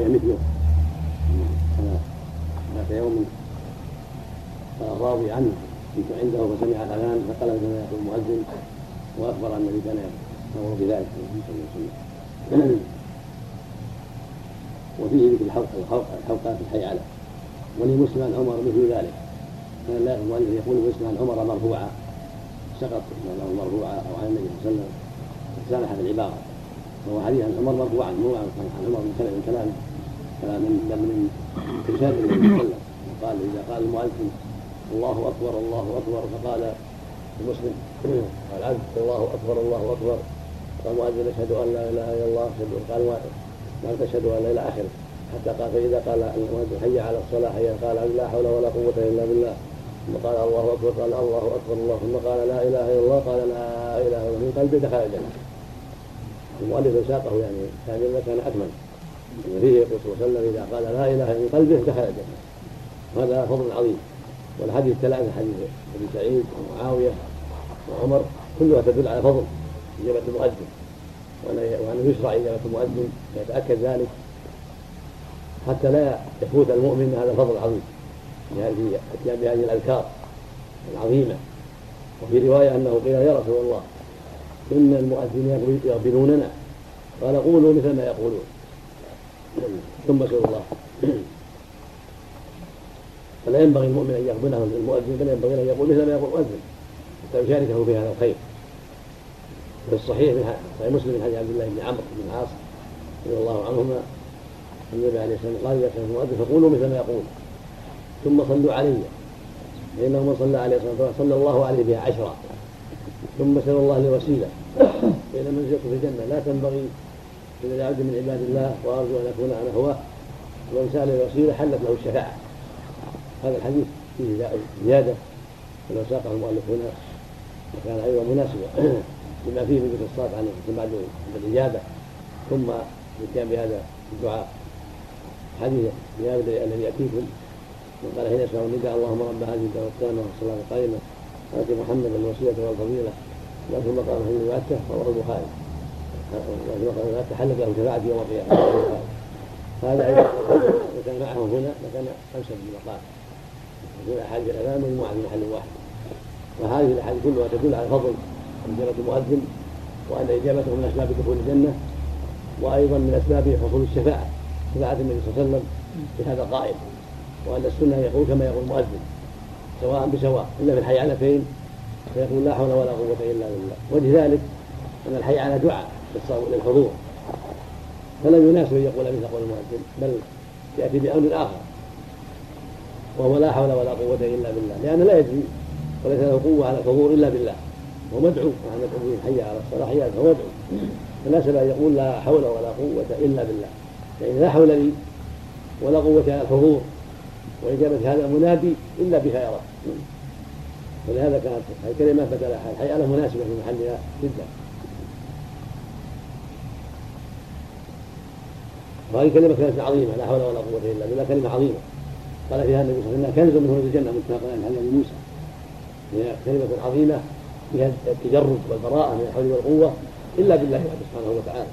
معاويه مثله ذات يوم الراوي عنه كنت عنده فسمع الأذان فقال كما يقول المؤذن وأخبر أن النبي كان يأمر بذلك صلى الله عليه وسلم. وفيه ذكر الحلقة الحلقة في الحي على ولمسلم عن عمر مثل ذلك. كان لا المؤلف يقول مسلم عن عمر مرفوعا. سقط له مرفوعا أو عن النبي صلى الله عليه وسلم. سامح العبارة. وهو حديث عن عمر مرفوعا مو عن عمر من كلام من بل من ارشاد النبي صلى الله عليه وسلم قال إذا قال المؤذن الله أكبر الله أكبر فقال المسلم قال عبد الله أكبر الله أكبر. قال المؤذن اشهد أن لا إله إلا الله قال ما تشهد أن لا إلى اخره حتى قال فإذا قال المؤذن حي على الصلاة حي قال لا حول ولا قوة إلا بالله. ثم قال الله أكبر قال الله أكبر الله ثم قال لا إله إلا الله قال لا إله إلا من قلبه دخل الجنة. المؤلف ساقه يعني كان كان أكمل. يقول صلى الله عليه وسلم إذا قال لا إله إلا من قلبه دخل الجنه وهذا فضل عظيم. والحديث الثلاثه حديث أبي سعيد ومعاوية وعمر كلها تدل على فضل إجابة المؤذن. وانه يشرع إجابة المؤذن فيتأكد ذلك. حتى لا يفوت المؤمن هذا الفضل العظيم بهذه بهذه الأذكار العظيمة. وفي رواية أنه قيل يا رسول الله إن المؤذنين يغفلوننا قال قولوا مثل ما يقولون. ثم سأل الله. فلا ينبغي المؤمن أن يقبله المؤذن بل ينبغي أن يقول مثل ما يقول المؤذن حتى يشاركه في هذا الخير. في الصحيح من صحيح مسلم من حديث عبد الله بن عمرو بن العاص رضي الله عنهما النبي عليه الصلاة والسلام قال اذا كان المؤذن فقولوا مثل ما يقول. ثم صلوا علي. فانه من صلى عليه الصلاة والسلام صلى الله عليه بها عشرا ثم سال الله الوسيله بين منزلته في الجنة لا تنبغي اذا عبد من عباد الله وأرجو أن اكون أنا هو ومن سال الوسيلة حلت له الشفاعة. هذا الحديث فيه زياده ولو ساقه المؤلف هنا وكان أيضا مناسبا. لما فيه من ذكر الصلاه عنه بعد الإجابة. ثم الاتيان بهذا الدعاء. حديث الذي يأتيكم. من قال حين يسمع النداء اللهم رب هذه الدعوه التامه والصلاة القائمة. آت محمد الوسيلة والفضيلة. لكن مقام حين وعدته رواه البخاري. لكن مقام وعدته حلت له شفاعه يوم القيامة. هذا لو كان معه هنا لكان انسب المقام يكون احاديث الأمام مجموعه في محل واحد. وهذه الأحاديث كلها تدل على فضل اجابه المؤذن وأن إجابته من أسباب دخول الجنة وأيضا من أسباب حصول الشفاعة. شفاعة النبي صلى الله عليه وسلم في هذا القائل. وأن السنة يقول كما يقول المؤذن. سواء بسواء. إلا في الحي على فين؟ فيقول لا حول ولا قوة إلا بالله. وجه ذلك أن الحي على دعاء. للحضور فلم يناسب أن يقول مثل قول المؤذن بل يأتي بأمر آخر. وهو لا حول ولا قوة إلا بالله. لأنه لا يدري وليس له قوة على الحضور إلا بالله. هو مدعو مع مدعو حي على الصلاة حي على فهو مدعو فناسب أن يقول لا حول ولا قوة إلا بالله. يعني لا حول لي ولا قوة على الحضور وإجابة هذا المنادي إلا بها يرى ولهذا كانت الكلمة بدل الحياة مناسبة في محلها جدا. وهذه كلمة كانت عظيمة لا حول ولا قوة إلا بالله كلمة عظيمة. قال فيها النبي صلى الله عليه وسلم كنز من هنود الجنة متفق عليه حديث موسى. هي كلمة عظيمة فيها التجرد والبراءة من الحول والقوة إلا بالله سبحانه وتعالى.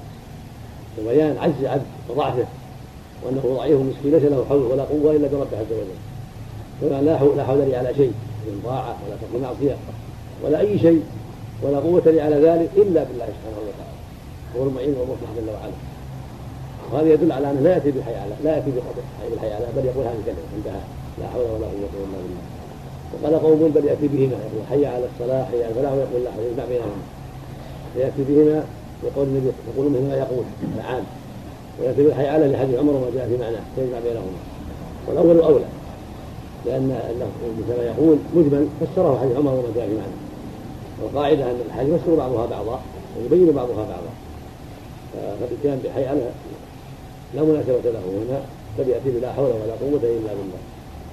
وبيان عجز عبد وضعفه وأنه ضعيف مسكين ليس له حول ولا قوة إلا بربه عز وجل. كما لا حول لي على شيء من طاعة ولا ترك معصية ولا أي شيء ولا قوة لي على ذلك إلا بالله سبحانه وتعالى. هو المعين والمصلح جل وعلا وهذا يدل على أنه لا يأتي بالحياة لا يأتي بالحياة بل يقول هذه الكلمة انتهى لا حول ولا قوة إلا بالله. وقال قوم بل يأتي بهما يقول حي على الصلاه حي على الفلاح ويقول لا يجمع بينهما. فياتي بهما يقول النبي يقول مثل ما يقول العام. ويأتي بالحي على لحديث عمر وما جاء في معناه فيجمع بينهما. والأول أولى لأن مثل ما يقول مجمل فسره حديث عمر وما جاء في معناه. والقاعدة أن الحديث يفسر بعضها بعضا ويبين بعضها بعضا. فالإتيان بحي على لا مناسبة له هنا بل يأتي بلا حول ولا قوة إلا بالله.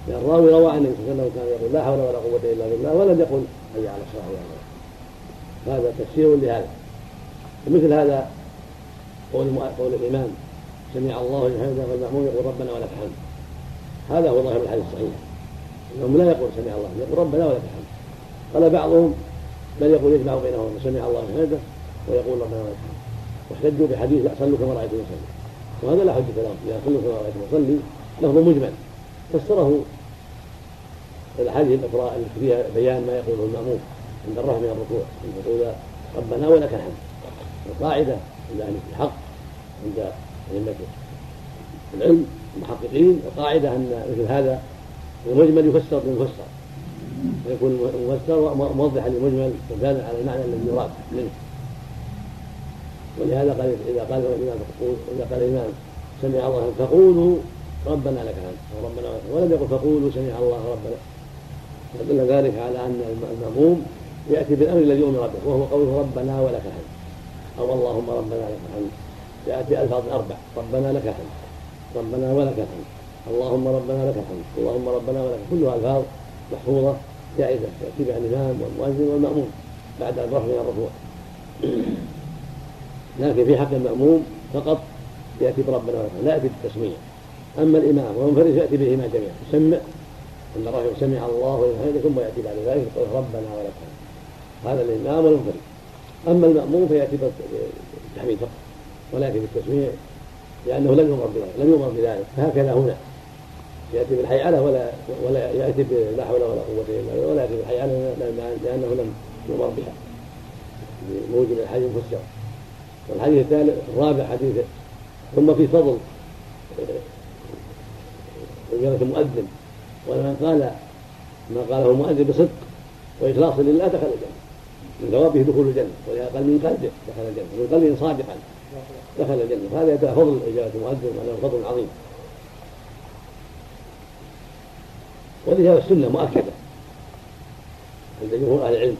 لأن الراوي روى عن النبي صلى الله عليه وسلم كان يقول لا حول ولا قوة إلا بالله ولم يقل حي على الصلاة هذا تفسير لهذا. ومثل هذا قول قول الإمام سمع الله لمن حمده والمأمون يقول ربنا ولك الحمد. هذا هو ظاهر الحديث الصحيح. انهم لا يقول سمع الله يقول ربنا ولك الحمد. قال بعضهم بل يقول يجمع بينهم سمع الله لمن حمده ويقول ربنا ولك الحمد. واحتجوا بحديث لا صلوا كما رأيتم يصلي وهذا لا حجة له إذا كل صلاة مصلي لفظ مجمل. فسره الأحاديث الأخرى التي فيها بيان ما يقوله المأموم عند الرفع من الركوع. أن يقول ربنا ولك الحمد. القاعدة عند أهل الحق عند أئمة العلم المحققين. القاعدة أن مثل هذا المجمل يفسر بالمفسر. ويكون المفسر موضحا للمجمل وكان على المعنى الذي يراد منه ولهذا قال إذا قال الإمام إذا قال الإمام سمع الله فقولوا ربنا لك الحمد. أو ربنا لك ولم يقل فقولوا سمع الله ربنا. فدل ذلك على أن الماموم يأتي بالأمر الذي أمر به وهو قوله ربنا ولك الحمد. أو اللهم ربنا لك الحمد. يأتي ألفاظ أربع ربنا لك الحمد. ربنا ولك الحمد. اللهم ربنا لك الحمد. اللهم ربنا ولك كلها ألفاظ محفوظة جائزة ياتي بها الإمام والمؤذن والمأموم بعد الرفع من الركوع. لكن في حق المأموم فقط يأتي بربنا ولك لا يأتي بالتسمية. أما الإمام والمنفرد يأتي بهما جميعا يسمع أن الرجل سمع الله ولمن ثم يأتي بعد ذلك يقول ربنا ولك هذا الإمام والمنفرد. أما المأموم فيأتي بالتحميد فقط ولا يأتي بالتسميع لأنه لم يؤمر بذلك لم يؤمر بذلك. فهكذا هنا. يأتي بالحيعلة ولا ولا يأتي بلا حول ولا قوة إلا بالله ولا يأتي بالحيعلة لأنه لم يؤمر بها. بموجب الحديث المفسر. والحديث الثالث الرابع حديث ثم في فضل إجابة المؤذن. ولمن قال ما قاله المؤذن بصدق وإخلاص لله دخل الجنة. من ثوابه دخول الجنة. ولهذا قال من قلبه دخل الجنة. من قلبه صادقا دخل الجنة. فهذا فضل إجابة المؤذن وأنه فضل عظيم. ولهذا السنة مؤكدة عند جمهور أهل العلم.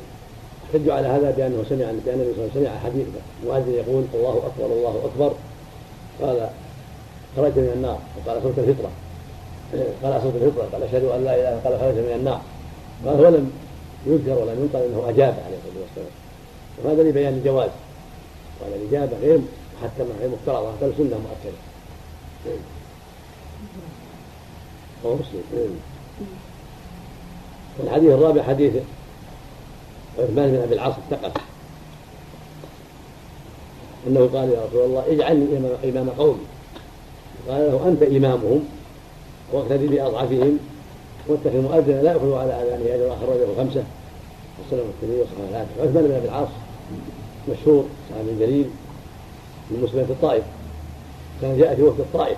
احتجوا على هذا بانه سمع بأن النبي صلى الله عليه وسلم سمع حديث مؤذن يقول الله أكبر الله أكبر. قال خرجت من النار. وقال صوت الفطرة. قال صوت الفطرة. قال أشهد أن لا إله إلا قال خرجت من النار. قال هو لم يذكر ولم ينقل إنه أجاب عليه الصلاة والسلام. وهذا لبيان الجواز. وان الإجابة غير محتمة غير مفترضه بل سنه مؤكدة. رواه مسلم. والحديث الرابع حديث عثمان بن أبي العاص الثقفي أنه قال يا رسول الله اجعلني امام قومي. قال له أنت إمامهم واقتدي بأضعفهم واتخذ مؤذنا لا ياخذ على اذانه اجر اخرجه خمسة. وسلم الترمذي وصححه الحاكم عثمان بن أبي العاص مشهور صحابي جليل من مسلمة الطائف. كان جاء في وقت الطائف.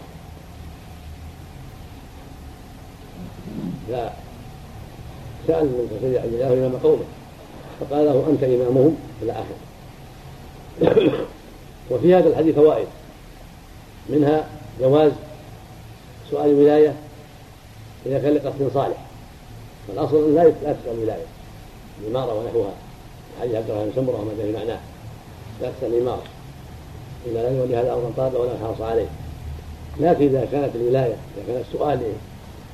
فسأل من تصديق عبد الله إمام قومه. فقال له أنت إمامهم إلى آخره وفي هذا الحديث فوائد. منها جواز سؤال الولاية إذا كان لقصد صالح. والأصل لا لا تسأل الولاية. الإمارة ونحوها. حديث عبد الرحمن سمرة وما في معناه لا تسأل الإمارة. إذا لم يولي هذا أمرا طارا ولا حرص عليه. لكن إذا كانت الولاية إذا كان السؤال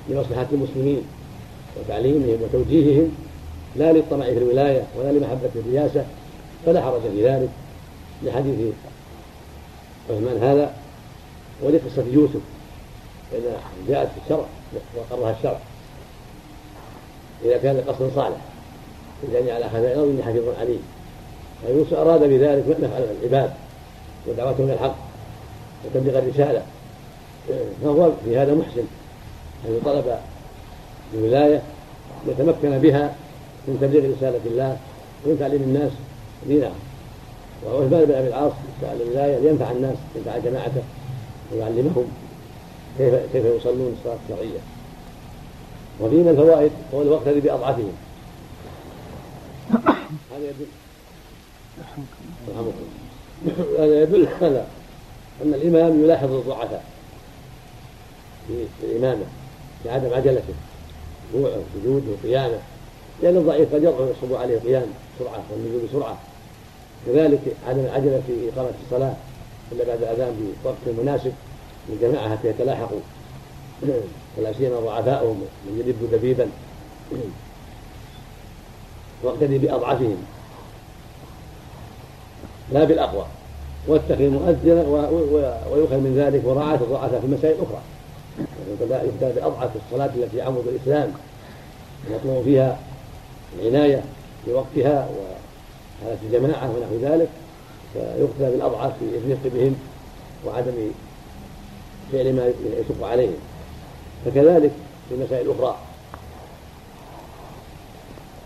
لمصلحة المسلمين وتعليمهم وتوجيههم لا للطمع في الولاية ولا لمحبة الرياسة فلا حرج في ذلك. لحديث عثمان هذا ولقصة يوسف فإن جاءت في الشرع وقرها الشرع. إذا كان لقصد صالح يعني على خزائن الأرض إني حفيظ عليم فيوسف أراد بذلك نفع العباد ودعوتهم إلى الحق وتبليغ الرسالة. فهو في هذا محسن أن طلب الولاية يتمكن بها من تبليغ رسالة الله ومن تعليم الناس دينهم وعثمان بن أبي العاص سأل الولاية لينفع الناس ينفع جماعته ويعلمهم كيف كيف يصلون الصلاة الشرعية وفي من الفوائد قول واقتدي بأضعفهم هذا يدل هذا يدل على أن الإمام يلاحظ الضعفاء في الإمامة لعدم عجلته ركوعه وسجوده وقيامه. لأن الضعيف قد يضعف يصب عليه القيام بسرعة والنزول بسرعة. كذلك عدم العجلة في إقامة الصلاة إلا بعد الأذان بوقت مناسب للجماعة حتى يتلاحقوا ولا سيما ضعفاؤهم من يدب دبيبا. واقتدي بأضعفهم. لا بالأقوى. واتخذ مؤذنا ويؤخذ من ذلك مراعاة الضعفاء في مسائل أخرى يبدأ بأضعف الصلاة التي عمد الإسلام يطلب فيها العناية بوقتها وحالة الجماعة ونحو ذلك فيقتدى بالأضعف في الرفق بهم وعدم فعل ما يشق عليهم. فكذلك في مسائل أخرى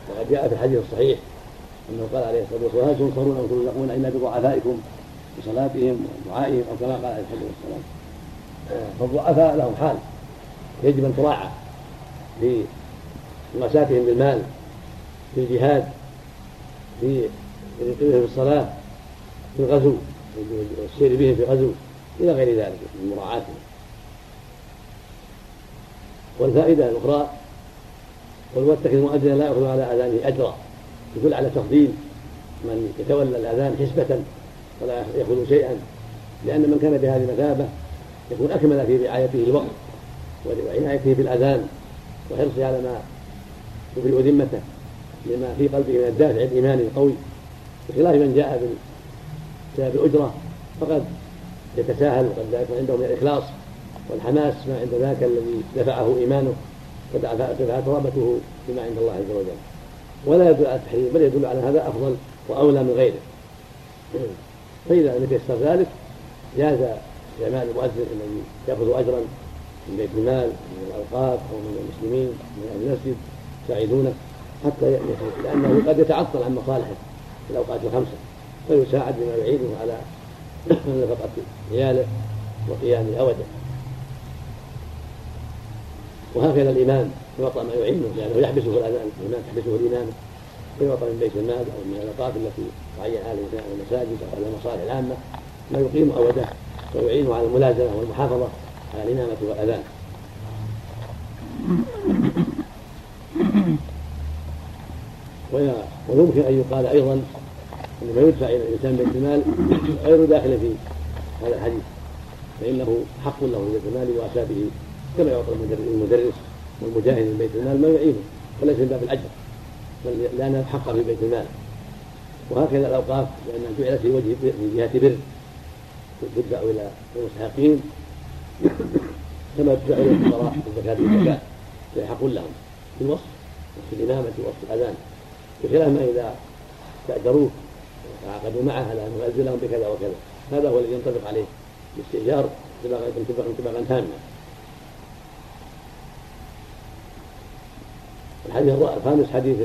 وقد جاء في الحديث الصحيح أنه قال عليه الصلاة والسلام هل تنصرون أو ترزقون إلا بضعفائكم بصلاتهم ودعائهم أو كما قال عليه الصلاة والسلام. فالضعفاء لهم حال يجب أن تراعى في مواساتهم بالمال في الجهاد في في الصلاه في الغزو والسير بهم في غزو إلى غير ذلك من مراعاتهم والفائدة الأخرى قل واتخذ مؤذنا لا ياخذ على أذانه أجرا يدل على تفضيل من يتولى الأذان حسبة ولا يأخذ شيئا لأن من كان بهذه المثابة يكون أكمل في رعايته الوقت وعنايته بالأذان وحرصه على ما يبرئ ذمته لما في قلبه من الدافع الايماني القوي بخلاف من جاء بسبب الاجره فقد يتساهل وقد لا يكون عنده من الإخلاص والحماس ما عند ذاك الذي دفعه إيمانه ودفعت رغبته بما عند الله عز وجل. ولا يدل على التحريم بل يدل على هذا أفضل وأولى من غيره. فإذا لم يتيسر ذلك جاز استعمال المؤذن الذي يأخذ اجرا من بيت المال من الأوقاف أو من المسلمين من المسجد يساعدونه. حتى يأتي لأنه قد يتعطل عن مصالحه في الأوقات الخمسة فيساعد بما يعينه على نفقة عياله وقيام اوده وهكذا الإمام يعطى ما يعينه لأنه يحبسه الأذان الإمام تحبسه الإمامة فيعطى من بيت المال أو من الأوقاف التي تعين على المساجد أو على المصالح العامة ما يقيم أوده ويعينه على الملازمة والمحافظة على الإمامة والأذان. ويمكن أن يقال أيضا أن ما يدفع إلى الإنسان بيت المال غير داخل في هذا الحديث فإنه حق له في بيت المال وأسابه كما يعطى المدرس والمجاهد من بيت المال ما يعينه وليس من باب الأجر بل لانها حق في بيت المال. وهكذا الأوقاف لانها جعلت في وجه في جهة بر تدفع إلى المستحقين كما تدفع إلى الفقراء الزكاة والزكاة فهي حق لهم في الوصف وفي الإمامة ووصف الأذان. بخلاف ما إذا استاجروه وتعاقدوا معه على ان يؤذن لهم بكذا وكذا. هذا هو الذي ينطبق عليه الاستئجار انطباقا تاما. الحديث الخامس حديث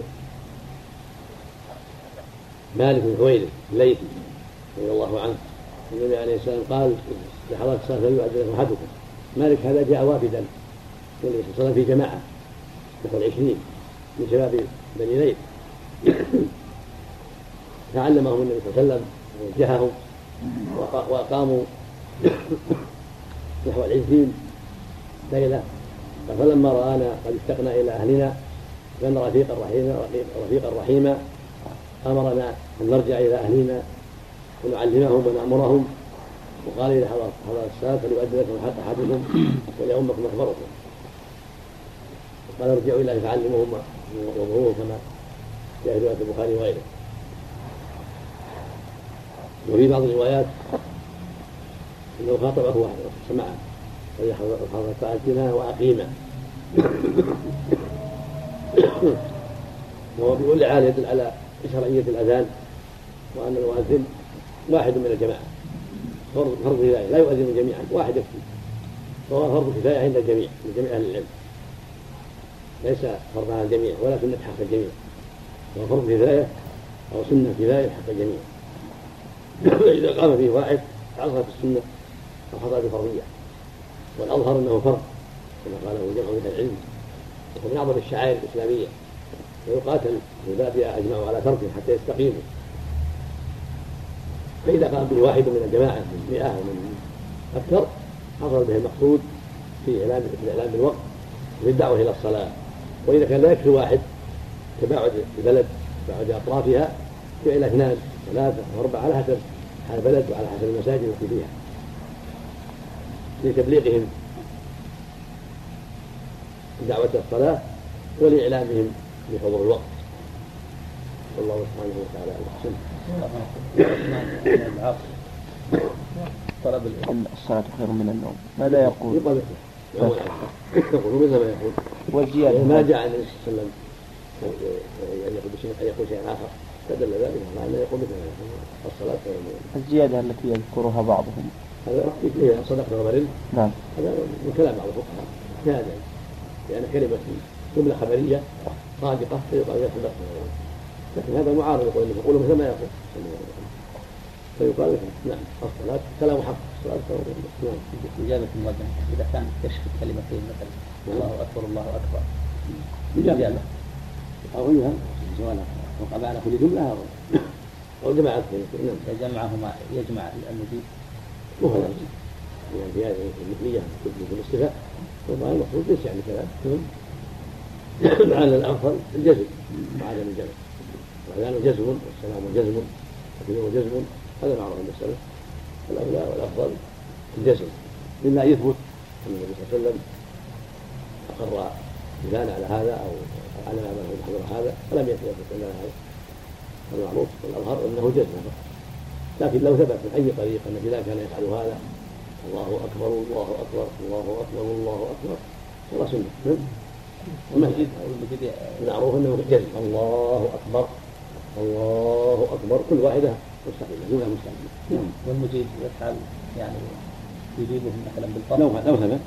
مالك بن حويرث الليثي رضي الله عنه. النبي عليه السلام قال في حضرة الصلاة فليؤذن أحدكم. مالك هذا جاء وافدا. صلى الله عليه وسلم في جماعة نحو العشرين من شباب بني ليث. فعلمهم النبي صلى الله عليه وسلم ووجههم وأقاموا نحو العشرين ليلة فلما رآنا قد اشتقنا إلى أهلنا لأن رفيقا رحيما رفيقا رحيما. أمرنا أن نرجع إلى أهلنا ونعلمهم ونأمرهم. وقال إذا حضر الصلاة فليؤدي لكم حق أحدكم وليؤمكم أخبركم قال ارجعوا إلى فعلموهم وضروهم كما جاء في رواية البخاري وغيره. وفي بعض الروايات إنه خاطبه واحد سمعه. حضر فأتنا وأقيما وهو بكل حال يدل على شرعية الأذان وأن المؤذن واحد من الجماعة. فرض فرض كفاية لا يؤذن جميعا واحد يكفي. فهو فرض كفاية عند الجميع من جميع أهل العلم. ليس فرض على الجميع ولا سنة الجميع. هو فرض كفاية أو سنة كفاية حق الجميع فإذا قام فيه واحد عصرت السنة أو حصلت الفرضية والأظهر أنه فرض كما قاله جمع من العلم. ومن أعظم الشعائر الإسلامية. ويقاتل في بابها اجمعوا على تركه حتى يستقيموا فإذا قام به واحد من الجماعة من 100 ومن أكثر حصل به المقصود في إعلان في الإعلان بالوقت وفي الدعوة إلى الصلاة. وإذا كان لا يكفي واحد تباعد البلد تباعد أطرافها جعل اثنان ثلاثة واربعه على حسب حال البلد وعلى حسب المساجد التي فيها. لتبليغهم دعوة الصلاة ولإعلامهم بحضور الوقت. والله سبحانه وتعالى أحسن. طلب العلم. الصلاة خير من النوم. ماذا يقول؟ يقول مثل ما يقول والزيادة ما جاء عن النبي صلى الله عليه وسلم يقول بشيء أن يقول شيئا آخر فدل ذلك على أنه يقول مثل ما يقول الصلاة خير من الزيادة التي يذكرها بعضهم. هذا فيه صدقة وبر نعم. هذا من كلام بعض الفقهاء. في هذا لأن كلمة جملة خبرية صادقة فيقال فيها صدقة لكن هذا معارض يقول فقولوا مثل ما يقول. فيقال نعم الصلاة كلام حق. الصلاة كلام نعم. إجابة المؤذن. إذا كان يشفي كلمتين مثلا. الله أكبر الله أكبر. إجابة. أو غيرها سواء وقع على كل جملة أو أو جماعة نعم. فجمعهما يجمع المجيب وهو يعني في هذه المثلية في الاصطفاء وما المقصود؟ ليس يعني كلام لعل الأفضل الجزم. وعدم الجمع والأذان جزم والسلام جزم والتكبير جزم. هذا معروف عند السلف الأولى والأفضل الجزم. مما يثبت. أن النبي صلى الله عليه وسلم أقر فلان على هذا أو على ما محضر هذا فلم يثبت أن هذا المعروف والأظهر أنه جزم لكن لو ثبت من أي طريق أن فلان كان يفعل هذا الله أكبر الله أكبر الله أكبر الله أكبر هو سنة المسجد المعروف أنه جزم الله أكبر الله أكبر كل واحدة مستقلة جملة مستقلة نعم والمجيد يفعل يعني يجيبه مثلا بالفرق لو لو ثبت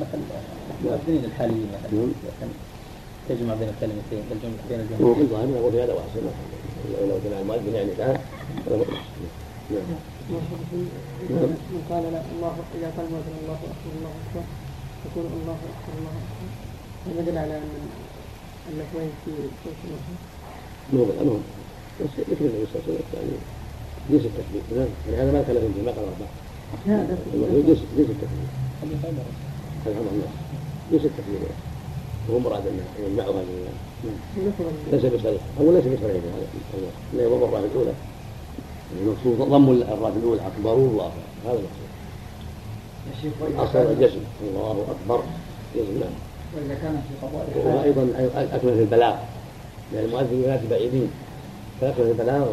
مثلا المؤذنين الحاليين نعم. مثلا تجمع بين الكلمتين الجملة بين هو الجملتين الظاهر يقول في هذا واحسن لو جمع المؤذن يعني بأس نعم نعم. من قال لا الله إذا قال الله أكبر الله أكبر. يقول الله أكبر الله أكبر. هذا يدل على أن اللفظين في صوت الأخر مو بالأمر بس ذكر النبي صلى الله عليه وسلم يعني جنس التكبير نعم يعني هذا ما كلف فيه ما قال أربعة هذا جنس التكبير هذه خيبر. الحمد لله. جنس التكبير وهو مراد أن يجمعها جميعا نعم. لفظ ليس بصريح أو ليس بصريح هذا. لا يضم الراء الأولى. المقصود ضم الراء الأولى أكبر الله هذا المقصود أصل الجزم الله أكبر. جزم نعم. وإذا كان في قضاء أيضا أكمل في البلاغ. لأن المؤذن ينادي بعيدين. فأكمل في البلاغ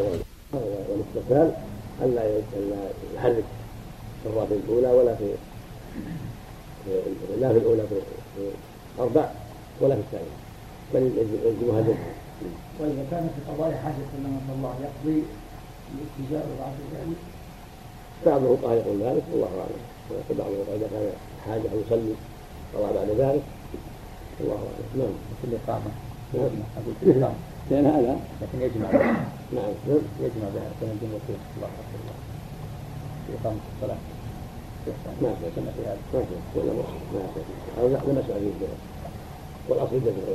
والاستقبال ألا يحرك في الراء الأولى ولا في لا في الأولى في في أربع ولا في الثانية بل يلزمها جزم وإذا كان في قضاء حاجة إلى الله يقضي الاتجاه بعد ذلك بعض الفقهاء يقول ذلك والله اعلم ويقول بعض الفقهاء اذا كان حاجة أو يصلي قضى بعد ذلك والله اعلم نعم في الإقامة نعم. أقول في الإقامة لأن هذا لكن يجمع بها نعم نعم يجمع بها بين الجملتين الله أكبر الله في إقامة الصلاة ما في في كما في هذا ما في ولا ما في ما في هذا لا لم اسمع فيه والاصل الجزم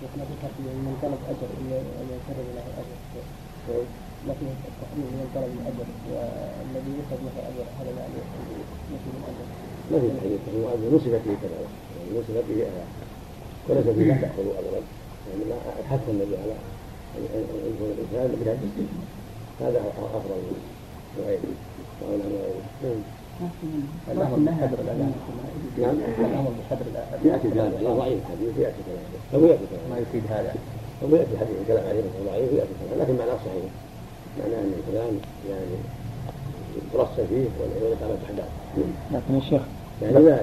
شيخنا في حق من طلب أجر أن ينفرد له أجر لكن التحريم من طلب الأجر. والذي يؤخذ له أجر هذا يعني مثل الأجر ما في تحديد المؤذن نصفت به كذلك يعني نصفت به وليس فيه لا تاخذوا ابدا. يعني ما حث النبي على أن يكون الإنسان بهذا. هذا أفضل. من غيره وعن غيره الأمر بقدر الأذان نعم. الأمر بقدر الأذان يأتي كلام الله ضعيف الحديث يأتي كلام أو يأتي كلام ما يفيد هذا. أو يأتي حديث كلام عليه ضعيف ويأتي كلام لكن معناه صحيح. معناه أن الكلام يعني يترصد فيه والإقامة أحداث لكن يا شيخ يعني لا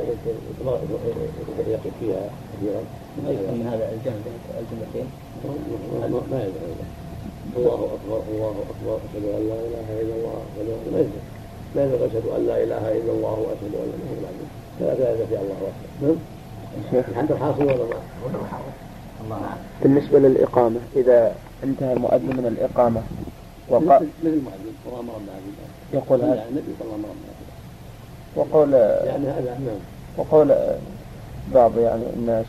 يقف فيها كثيرا. من هذا الجمع الجملتين ما يدعو الله أكبر الله أكبر. أشهد أن لا إله إلا الله ما يدعو لا يدعو أشهد أن لا إله إلا الله وأشهد أن إله إلا الله. ثلاثة لا في الله أكبر نعم. حتى الحاصل ولا ما؟ الله بالنسبة للإقامة إذا انتهى المؤذن من الإقامة وقال مثل مثل المؤذن والله أمر يقول هذا. النبي صلى الله عليه وسلم. وقول يعني هذا نعم. وقول بعض يعني الناس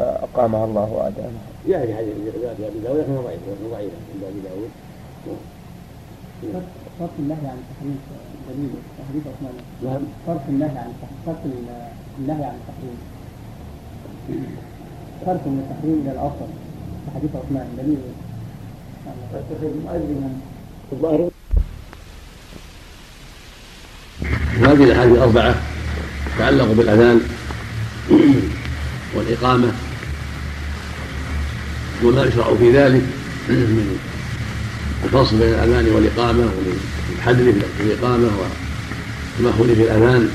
آه، أقامها الله وأدامها. جاء في حديث رواية أبي داود لكنها ضعيفة ضعيفة عند أبي داود. فرق النهي عن التحريم دليل حديث عثمان نعم. فرق النهي عن التحريم فرق النهي عن التحريم فرق من التحريم إلى الأصل. في حديث عثمان دليل. فاتخذ مؤذنا الظاهر هذه الأحاديث الأربعة تتعلق بالأذان والإقامة وما يشرع في ذلك من الفصل بين الأذان والإقامة والحدر في الاقامه والتمهل في الأذان.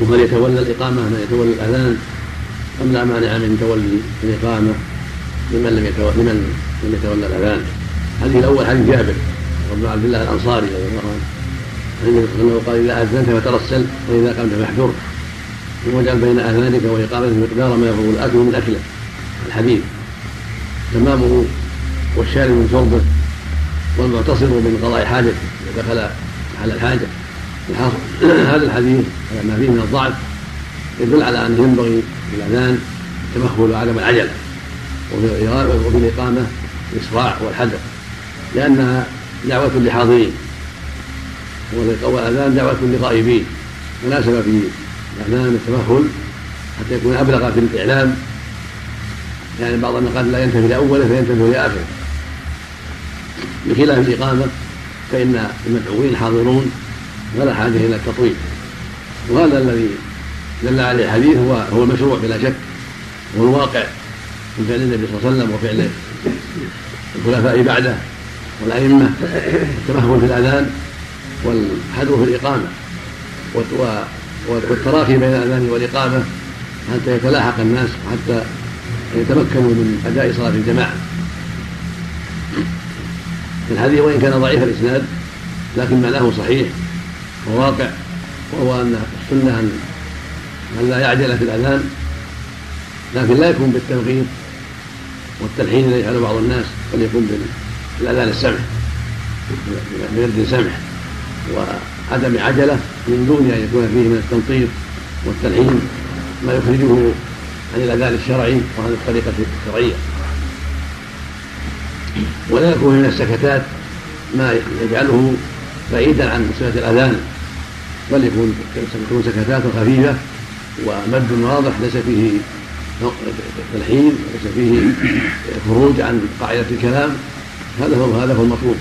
وهل يتولى الإقامة من يتولى الأذان ام لا مانع من تولي الإقامة لمن لم يتولى لمن لم يتولى الأذان. هذه الأول حديث جابر بن عبد الله الأنصاري رضي الله عنه. وسلم قال إذا أذنت فترسل وإذا قمت فاحجر واجعل بين أذانك وإقامتك مقدار ما يفضل الاكل من أكله. الحديث تمامه والشارب من شربه والمعتصر من قضاء حاجته إذا دخل محل الحاجة. هذا الحديث على ما فيه من الضعف يدل على أنه ينبغي في الأذان التمهل وعدم العجله وفي الإقامة الاسراع والحذر لأنها دعوة لحاضرين والأذان دعوة لغائبين مناسبه في الأذان التمهل حتى يكون أبلغ في الإعلام. يعني بعض النقاط لا ينتبه لأوله فينتبه لآخره. بخلاف الإقامة فإن المدعوين حاضرون ولا حاجة إلى التطويل. وهذا الذي دل عليه الحديث هو هو المشروع بلا شك هو الواقع من فعل النبي صلى الله عليه وسلم وفعل الخلفاء بعده والأئمة التمهل في الأذان والحذر في الإقامة والتراخي بين الأذان والإقامة حتى يتلاحق الناس وحتى يتمكنوا من أداء صلاة الجماعة. الحديث وإن كان ضعيف الإسناد لكن معناه صحيح وواقع وهو أن السنة أن لا يعجل في الأذان لكن لا يكون بالتنغيط والتلحين الذي يفعله بعض الناس بل يكون بالأذان السمح بيد سمح وعدم عجلة من دون أن يكون فيه من التنطيط والتلحين ما يخرجه عن الأذان الشرعي وعن الطريقة الشرعية. ولا يكون من السكتات ما يجعله بعيدا عن سنة الأذان بل يكون تكون سكتات خفيفة ومد واضح ليس فيه تلحين وليس فيه خروج عن قاعدة الكلام. هذا هو هذا هو المطلوب.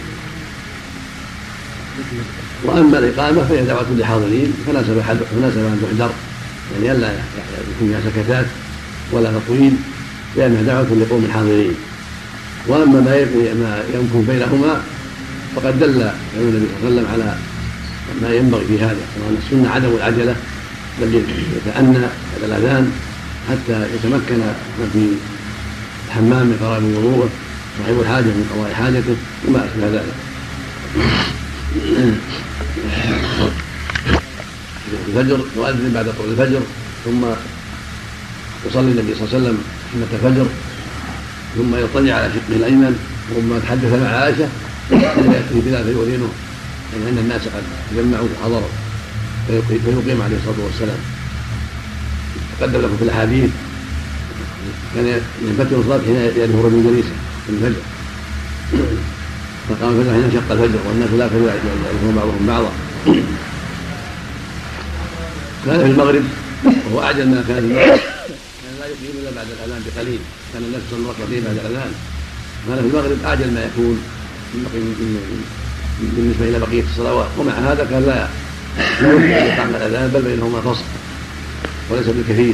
وأما الإقامة فهي دعوة للحاضرين فناسب فناسب أن تحجر يعني ألا يكون فيها سكتات ولا تطويل لأنها دعوة لقوم الحاضرين. واما ما ما يمكن بينهما فقد دل النبي صلى الله عليه وسلم على ما ينبغي في هذا وان السنة عدم العجلة بل يتأنى هذا الأذان حتى يتمكن من في الحمام من قرار وضوءه صاحب الحاجة من قضاء حاجته وما أشبه ذلك. الفجر يؤذن بعد طلوع الفجر ثم يصلي النبي صلى الله عليه وسلم سنة الفجر. ثم يطلع على شقه الأيمن وربما تحدث مع عائشة فيأتي بلال فيؤذنه يعني أن الناس قد تجمعوا وحضروا فيقيم عليه الصلاة والسلام. تقدم لكم في الأحاديث. كان ينفتح الصلاة حين يدهر من جليسه في الفجر. فقام الفجر حين شق الفجر والناس لا يعرفون بعضهم بعضا. كان في المغرب وهو اعجل ما كان في المغرب. يقيم إلا بعد الأذان بقليل. كان الناس يصلون ركعتين بعد الأذان. كان في المغرب اعجل ما يكون. بالنسبة إلى بقية الصلوات. ومع هذا كان لا. يقع الأذان بل بينهما فصل. وليس بالكثير.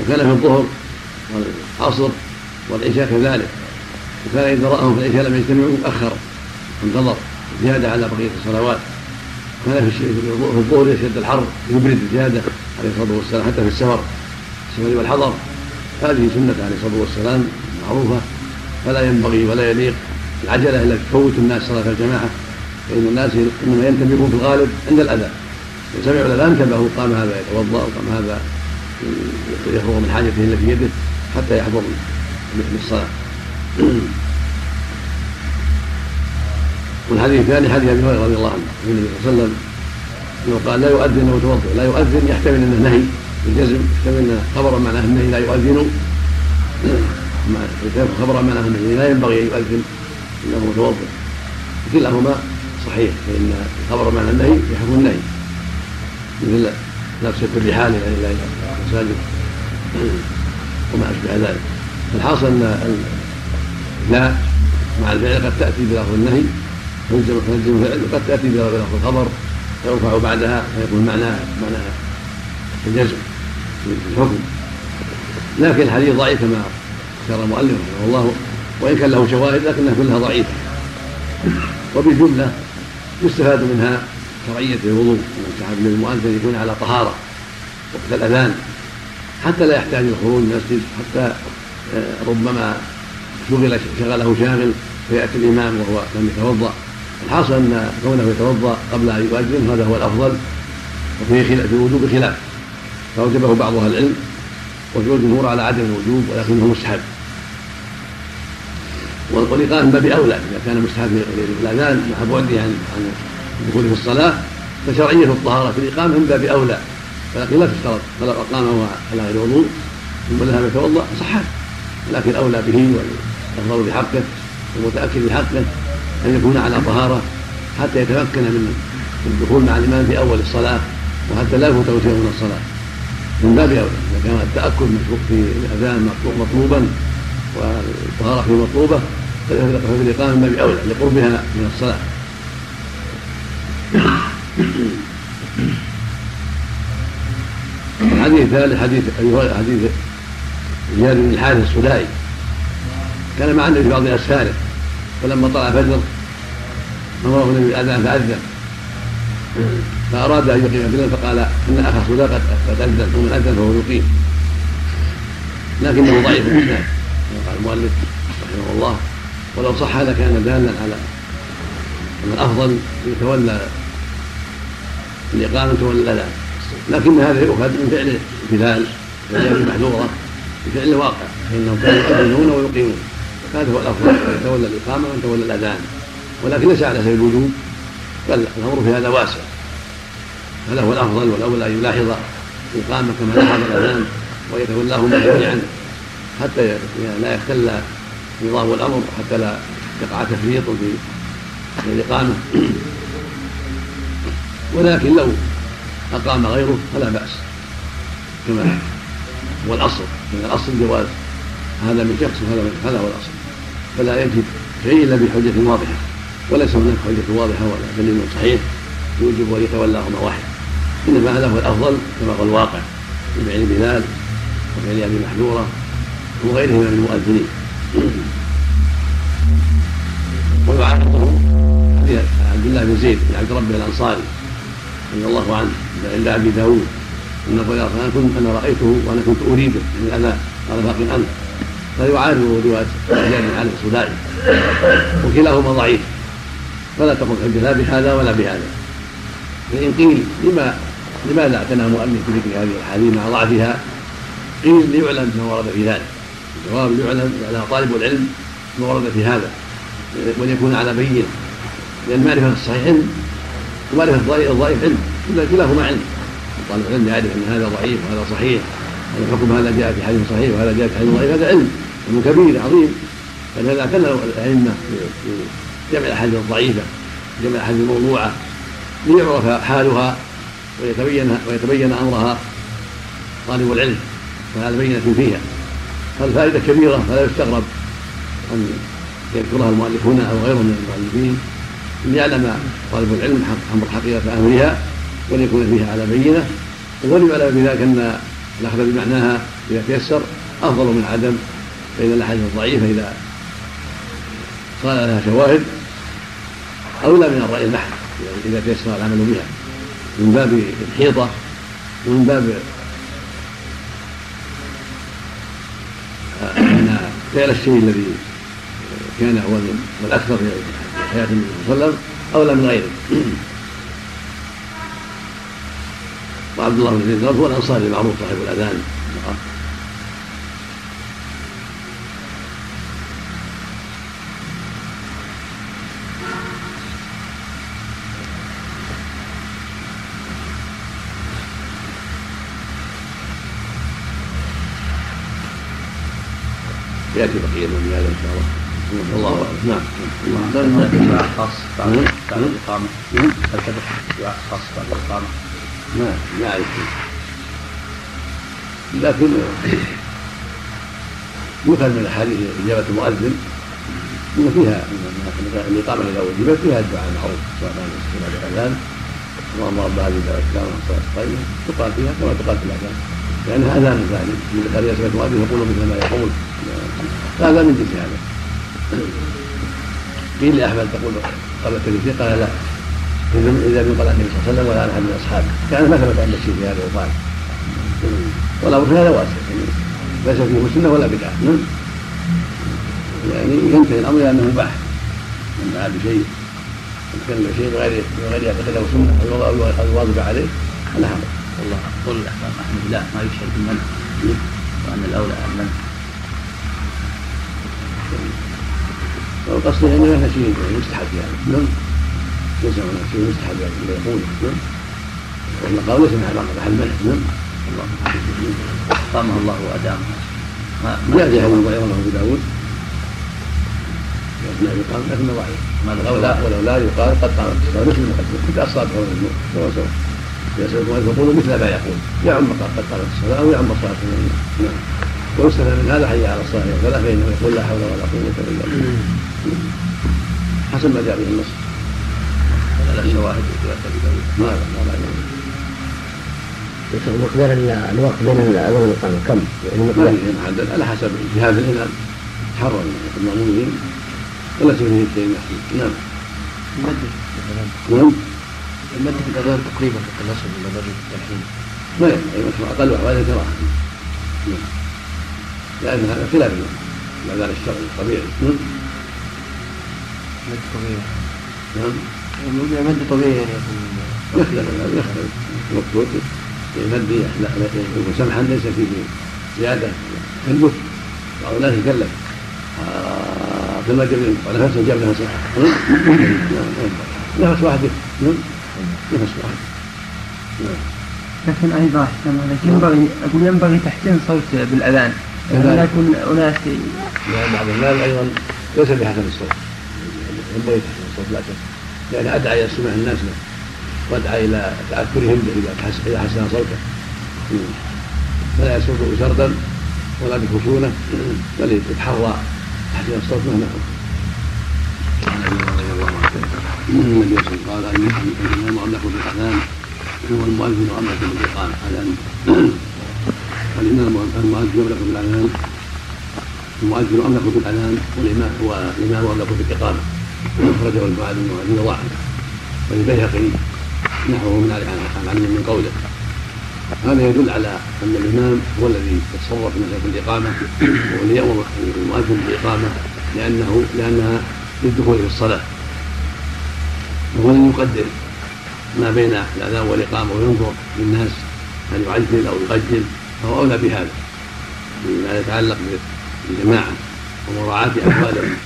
وكان في الظهر والعصر والعشاء كذلك. وكان إذا رآهم في العشاء لم يجتمعوا أخر. انتظر. زيادة على بقية الصلوات. كان في الظهر يشد الحر يبرد زيادة عليه الصلاة والسلام حتى في السفر السفر والحضر. هذه سنة عليه الصلاة والسلام معروفة فلا ينبغي ولا يليق العجلة إلا تفوت الناس صلاة الجماعة فإن الناس إنما ينتبهون في الغالب عند الأذان إن سمعوا الأذان انتبهوا قام هذا يتوضأ وقام هذا يفرغ من حاجته التي في يده حتى يحضر للصلاة. والحديث الثاني حديث أبي هريرة رضي الله عنه النبي صلى الله عليه وسلم إنه قال لا يؤذن متوضئ لا يؤذن يحتمل أنه نهي. بالجزم يحتمل انه خبر معناه النهي لا يؤذن. خبر معناه النهي لا ينبغي أن يؤذن. إنه متوضئ. كلاهما صحيح فإن الخبر معنى النهي يحكم النهي. مثل لبس الرحال إلى المساجد وما أشبه ذلك. الحاصل أن لا مع الفعل قد تأتي بلفظ النهي. تلزم الفعل وقد تأتي بلفظ الخبر فيرفع بعدها فيكون معناها معناها الجزم. الحكم. لكن الحديث ضعيف كما ذكر المؤلف رحمه الله وإن كان له شواهد لكنها كلها ضعيفة. وبالجملة يستفاد منها شرعية الوضوء من للمؤذن يكون على طهارة وقت الأذان حتى لا يحتاج الخروج من المسجد حتى آه، ربما شغل شغله شاغل فيأتي الإمام وهو لم يتوضأ. الحاصل أن كونه يتوضأ قبل أن يؤذن هذا هو الأفضل وفيه خلاف في الوجوب خلاف فأوجبه بعض أهل العلم الجمهور على عدم الوجوب ولكنه مستحب. والإقامة من باب أولى إذا كان مستحب الأذان مع بعده عن عن الدخول في الصلاة فشرعية الطهارة في الإقامة من باب أولى ولكن لا تشترط فلو أقام على غير وضوء ثم ذهب يتوضأ صحت لكن أولى به والأفضل بحقه والمتأكد بحقه أن يكون على طهارة حتى يتمكن من الدخول مع الإمام في أول الصلاة وحتى لا يفوته شيء من الصلاة. من باب أولى إذا كان التأكد في الأذان مطلوبا والطهارة فيه مطلوبة ففي الإقامة من باب أولى لقربها من الصلاة. الحديث الثالث حديث حديث زياد بن الحارث السلائي كان مع النبي في بعض اسفاره فلما طلع الفجر أمره النبي بالاذان فأذن. فأراد أن يقيم بلال فقال إن أخا سلا قد أذن ومن أذن فهو يقيم. لكنه ضعيف الاسناد كما قال المؤلف رحمه الله ولو صح لكان دالا على أن الأفضل يتولى الإقامة ولا الاذان لكن هذا يؤخذ من فعل بلال وهي محذورة بفعل واقع. فإنهم كانوا يؤذنون ويقيمون. هذا هو الأفضل يتولى الإقامة وأن تولى الأذان. ولكن ليس على سبيل الوجوب بل الأمر في هذا واسع. هو الأفضل والاولى أن يلاحظ الاقامه كما لاحظ الأذان ويتولاهما جميعا حتى لا يختل نظام الأمر حتى لا يقع تفريط في الاقامه ولكن لو أقام غيره فلا بأس. كما هو الأصل. من الأصل جواز. هذا من شخص وهذا من هذا هو الأصل. فلا يجد شيء إلا بحجة واضحة. وليس هناك حجة واضحة ولا دليل صحيح يوجب أن يتولاهما واحد إنما هذا هو الأفضل كما هو الواقع من فعل بلال وفعل أبي محذورة وغيرهم من المؤذنين. ويعارضه عبد الله بن زيد بن عبد ربه الأنصاري رضي الله عنه عند أبي داود إنه قال أنا كنت أنا رأيته وأنا كنت أريده من الاذان قال باق عنه فيعارض روايه زياد بن علي السودائي وكلاهما ضعيف. فلا تقل حجه لا بهذا ولا بهذا. فإن قيل لما لماذا اعتنى مؤلف بذكر هذه الأحاديث مع ضعفها؟ قيل ليعلم ما ورد في ذلك. الجواب ليعلم على طالب العلم ما ورد في هذا وليكون على بينة. لأن معرفة الصحيح علم ومعرفة الضعيف علم. كلاهما علم. طالب العلم يعرف أن هذا ضعيف وهذا صحيح الحكم هذا جاء في حديث صحيح وهذا جاء في حديث ضعيف. هذا علم علم كبير عظيم. فلهذا اعتنى الأئمة في جمع الأحاديث الضعيفة جمع الأحاديث الموضوعة ليعرف حالها ويتبين ويتبين أمرها طالب العلم فهذا بينة فيها. فالفائدة كبيرة فلا يستغرب أن يذكرها المؤلف هنا أو غيره من المؤلفين إن يعلم طالب العلم أمر حقيقة أمرها وليكون فيها على بينة. وليعلم بذلك أن الأخذ بمعناها إذا تيسر أفضل من عدم فان الاحاديث الضعيفه اذا صار لها شواهد أولى من الرأي المحض اذا تيسر العمل بها. من باب الحيطه ومن باب أن فعل الشيء الذي كان هو الأكثر حياة النبي صلى الله عليه وسلم أولى من غيره. وعبد الله بن زيد هو الأنصاري المعروف صاحب الأذان. يأتي بقيه من هذا إن شاء الله. الله اعلم نعم. هل دعاء خاص بعد الاقامه؟ هل ثبت دعاء خاص بعد الإقامة؟ ما ما أعرف. لكن يؤخذ من الأحاديث إجابة المؤذن إن فيها الإقامة إذا وجبت فيها الدعاء المعروف سواء كان الاذان اللهم رب هذه الدعوه السلام والصلاه الطيبه تقال فيها كما تقال في الاذان لانها اذان ثاني من اذا سمعت المؤذن يقول مثل ما يقول هذا من جنس هذا قيل لاحمد تقول قبل التكبير قال لا اذا من قال النبي صلى الله عليه وسلم ولا احد من اصحابه كان ما ثبت عند الشيء في هذا وقال والامر في هذا واسع ليس فيه سنه ولا نعم يعني ينتهي الامر إلى انه مباح من دعا بشيء يتكلم بشيء بغير بغير يعتقده سنه أو يواظب عليه فلا حرج والله قول الإمام أحمد لا ما يشهد بالمنع وأن الأولى المنع والقصد يعني ما شيء مستحب يعني. نعم. ليس هناك شيء مستحب يعني. لا يقول. نعم. والمقام ليس محل منع نعم. الله. قامه الله وأدامه ما جاء في حديث ضعيف أبو داود. اثناء يقال لكنه ضعيف ولولا ولولا يقال قد قامت الصلاه مثل المقدمه كنت أصابه النور سواء سواء يسأل يقول مثل ما يقول. يعم قد قامت الصلاة أو يعم الصلاة. نعم ويستفاد من هذا حي على الصلاة. وكذا فانه يقول لا حول ولا قوة إلا بالله. حسب ما جاء به النص. ولا شواهد داود ما لا ما بعد مقدار الوقت بين الاذان والاقامه كم؟ يعني محدد على حسب اجتهاد الامام حرا المأمونين. ولا فيه شيء نعم. المد نعم. المد في الاذان تقريبا تتناسب مع درجه التلحين. ما ينبغي مشروع أقل احواله كراهه نعم. لأن هذا خلاف الاذان الشرعي الطبيعي نعم. مد طبيعي نعم. مد طبيعي يعني. يكون يختلف. يختلف المقصود المد يكون سمحا ليس فيه زيادة. كالبث بعض الناس يكلف آه، كما جاب نفس جاب لها صحة. نفس واحد نعم. نفس واحد نعم. لكن أيضا احسن عليك ينبغي أقول ينبغي تحسين صوت بالأذان. يعني لا يكون أناس لأن بعض الناس أيضا ليس بحسن الصوت. ينبغي تحسن الصوت لا شك. لأن أدعى إلى سمع الناس له وأدعى إلى تأثرهم به إذا حسن صوته. فلا يسوق سردا ولا بخشونة بل يتحرى تحسين الصوت مهما النبي صلى الله عليه وسلم قال الإمام املك بالأذان هو المؤذن املك بالإقامة هذا الامام المؤذن يملك بالأذان المؤذن املك بالأذان والامام والإمام املك بالإقامة. أخرجه المؤذن المؤذن ضعف وللبيهقي نحوه من عن علي من قوله هذا يدل على أن الإمام هو الذي يتصرف في مساله الإقامة والذي يأمر المؤذن بالإقامة لأنه لأنها للدخول في الصلاة. وهو الذي يقدر ما بين الأذان والإقامة وينظر للناس هل يعجل أو يؤجل فهو أولى بهذا مما يتعلق بالجماعة ومراعاة احوالهم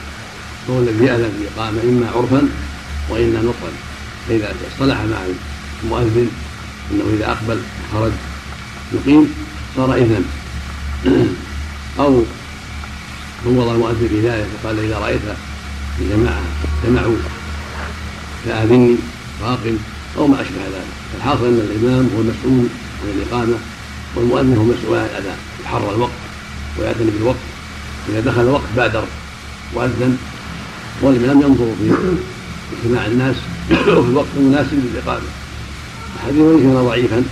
هو الذي يأذن بالإقامة إما عرفا وإما نطقا. فإذا اصطلح مع المؤذن أنه إذا أقبل خرج يقيم صار إذنا. أو فوض المؤذن ذلك وقال إذا رأيت الجماعة جمعوا فآذني فأقم أو ما أشبه ذلك. الحاصل أن الإمام هو المسؤول عن الإقامة والمؤذن هو مسؤول عن الأذان. يحرى الوقت ويعتني بالوقت. إذا دخل الوقت بادر وأذن والإمام ينظر في اجتماع الناس وفي الوقت المناسب للإقامة. الحديث ليس ضعيفا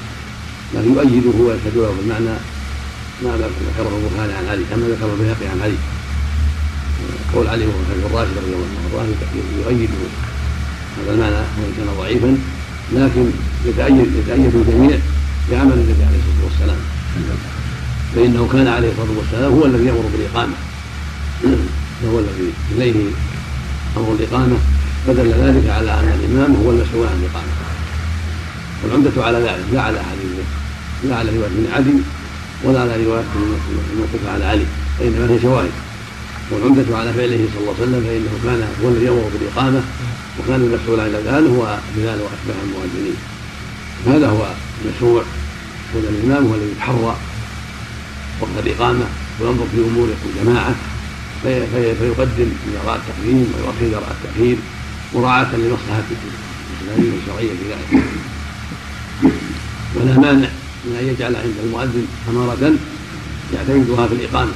لكن يؤيده ويشهد له بالمعنى ما ذكره البخاري عن علي كما ذكر البيهقي عن علي. قول علي وهو الراشد رضي الله عنه يؤيده. هذا المعنى وان كان ضعيفا لكن يتأيد يتأيد الجميع بعمل النبي عليه الصلاة والسلام. فإنه كان عليه الصلاة والسلام هو الذي يأمر بالإقامة. وهو الذي إليه أمر الإقامة. فدل ذلك على أن الإمام هو المسؤول عن الإقامة. والعمدة على ذلك لا على حديث لا على رواية بن عدي ولا على رواية الموقوفة على علي فإنما هي شواهد. والعمدة على فعله صلى الله عليه وسلم فإنه كان هو الذي يأمر بالإقامة. وكان المسؤول عن الأذان هو بلال وأشبه المؤذنين. هذا هو المشروع. يكون الإمام هو الذي يتحرى وقت الإقامة وينظر في في في فيقدم إذا رأى التقديم ويؤخر إذا رأى التأخير مراعاة لمصلحة الإسلامية الشرعية في ذلك. ولا مانع من أن يجعل عند المؤذن أمارة يعتمدها في الإقامة.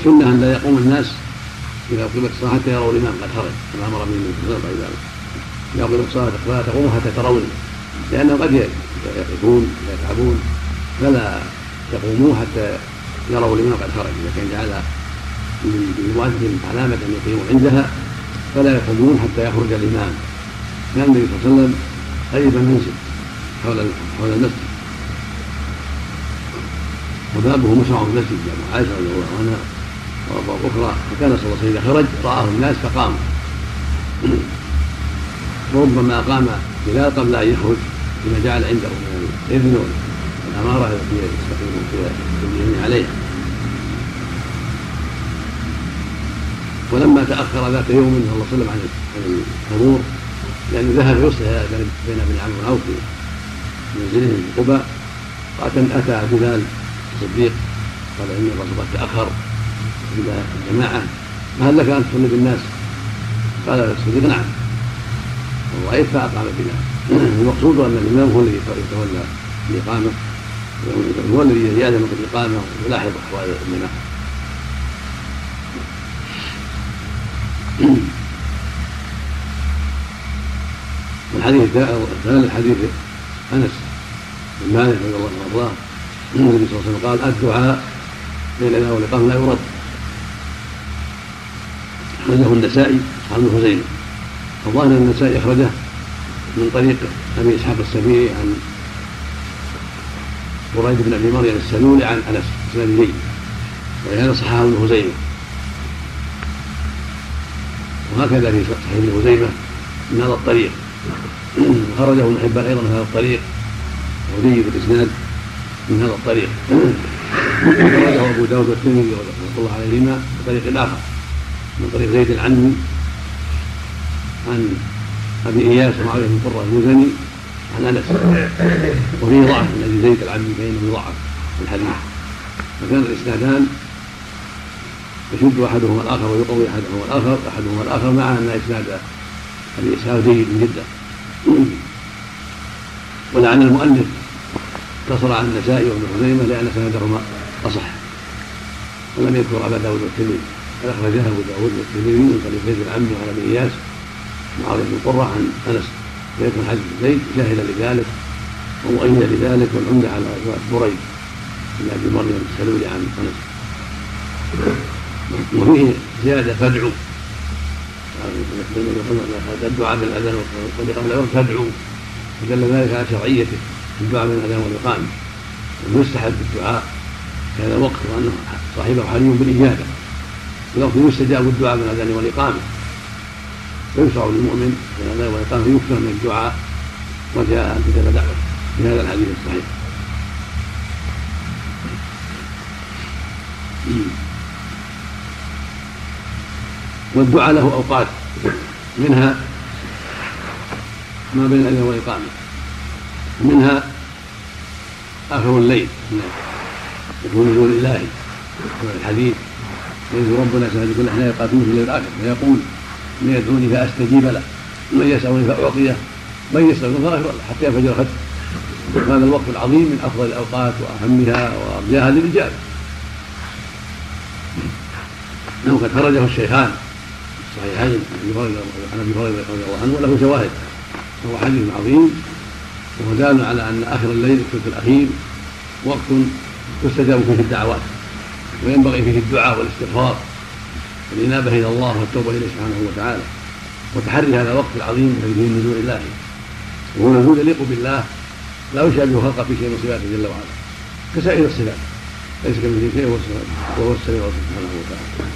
والسنة أن لا يقوم الناس إذا أقيمت الصلاة حتى يروا الإمام قد خرج كما أمر به النبي صلى الله عليه وسلم. إذا أقيمت الصلاة فلا تقوموا حتى ترون لأنهم قد يقفون ويتعبون فلا يقوموا حتى يروا الإمام قد خرج. إذا كان جعل للمؤذن علامة أن يقيموا عندها فلا يقومون حتى يخرج الإمام. كان النبي صلى الله عليه وسلم قريبا منزل حول حول المسجد. وبابه مشرع المسجد جامع عائشة رضي الله عنها. أخرى فكان صلى الله عليه وسلم إذا خرج رآه الناس فقاموا وربما أقام بلال قبل أن يخرج بما جعل عنده من الإذن والأمارة التي يستقيم عليها ولما تأخر ذات يوم صلى الله عليه وسلم عن الحضور لأنه ذهب يصلح بين بن عمرو بن في منزله في قباء أتى بلال الصديق قال إن الرسول قد تأخر. إلى الجماعة فهل لك أن تصلي بالناس؟ قال الصديق نعم. ورأيت فأقام بلال المقصود أن الإمام هو الذي يتولى الإقامة هو الذي يعلم بالإقامة ويلاحظ أحوال الجماعة الحديث الثاني الحديث أنس بن مالك رضي الله عنه وأرضاه. النبي صلى الله عليه وسلم قال الدعاء بين الاذان والإقامة لا يرد. اخرجه النسائي ابن خزيمه الظاهر النسائي أخرجه من طريق أبي إسحاق السبيعي عن بريد بن أبي مريم السلولي عن أنس اسناد جيد ولهذا صححه ابن خزيمة. وهكذا في صحيح ابن خزيمة من هذا الطريق. خرجه ابن حبان أيضا من هذا الطريق. وجيد الاسناد من هذا الطريق. خرجه أبو داود والترمذي رحمه الله عليهما بطريق آخر. من طريق زيد العنمي عن أبي إياس ومعاويه بن قرة المزني عن أنس. وفيه ضعف من ابي زيد العنمي فانه ضعف في الحديث. فكان الاسنادان يشد أحدهما الآخر ويقوي أحدهما الآخر أحدهما الآخر مع أن إسناد أبي إسحاق جيد جدا ولعل المؤلف اقتصر على النسائي وابن خزيمة لأن سندهما أصح. ولم يذكر أبا داود والترمذي. بل اخرجها ابو داود والترمذي من طريق زيد العم وعن ابي إياس. معاويه بن قره عن أنس فيكون حديث زيد شاهدا لذلك ومؤيدا لذلك والعمدة على روايه بريد بن أبي مريم السلولي عن أنس. وفيه زيادة فادعوا. الدعاء بالاذان والإقامة الأول تدعو فدل ذلك على شرعيته الدعاء بين الأذان والإقامة. ويستحب الدعاء في هذا الوقت وأنه صاحبه حري بالإجابة. الوقت يستجاب الدعاء بين الاذان والإقامة. ويشرع للمؤمن بين الاذان والإقامة يكثر من الدعاء وجاء ان تجاب دعوه في هذا الحديث الصحيح. والدعاء له أوقات منها ما بين الأذان والإقامة منها آخر الليل يكون نزول الهي الحديث. ينزل ربنا سبحانه كل إحنا يقاتلون في الليل الآخر فيقول من يدعوني فأستجيب له من يسألني فأعطيه من فاغفر له حتى ينفجر الختم هذا الوقت العظيم من أفضل الأوقات وأهمها وأرجاها للاجابه إنه قد خرجه الشيخان الصحيحين عن أبي هريرة رضي الله عنه وله شواهد. وهو حديث عظيم وهو دال على أن آخر الليل الثلث الأخير وقت تستجاب فيه الدعوات. وينبغي فيه الدعاء والاستغفار والإنابة إلى الله والتوبة إليه سبحانه وتعالى. وتحري هذا الوقت العظيم الذي فيه النزول الله. وهو نزول يليق بالله. لا يشابه خلقه في شيء من صفاته جل وعلا. كسائر الصفات. ليس كمثله شيء وهو السميع سبحانه وتعالى.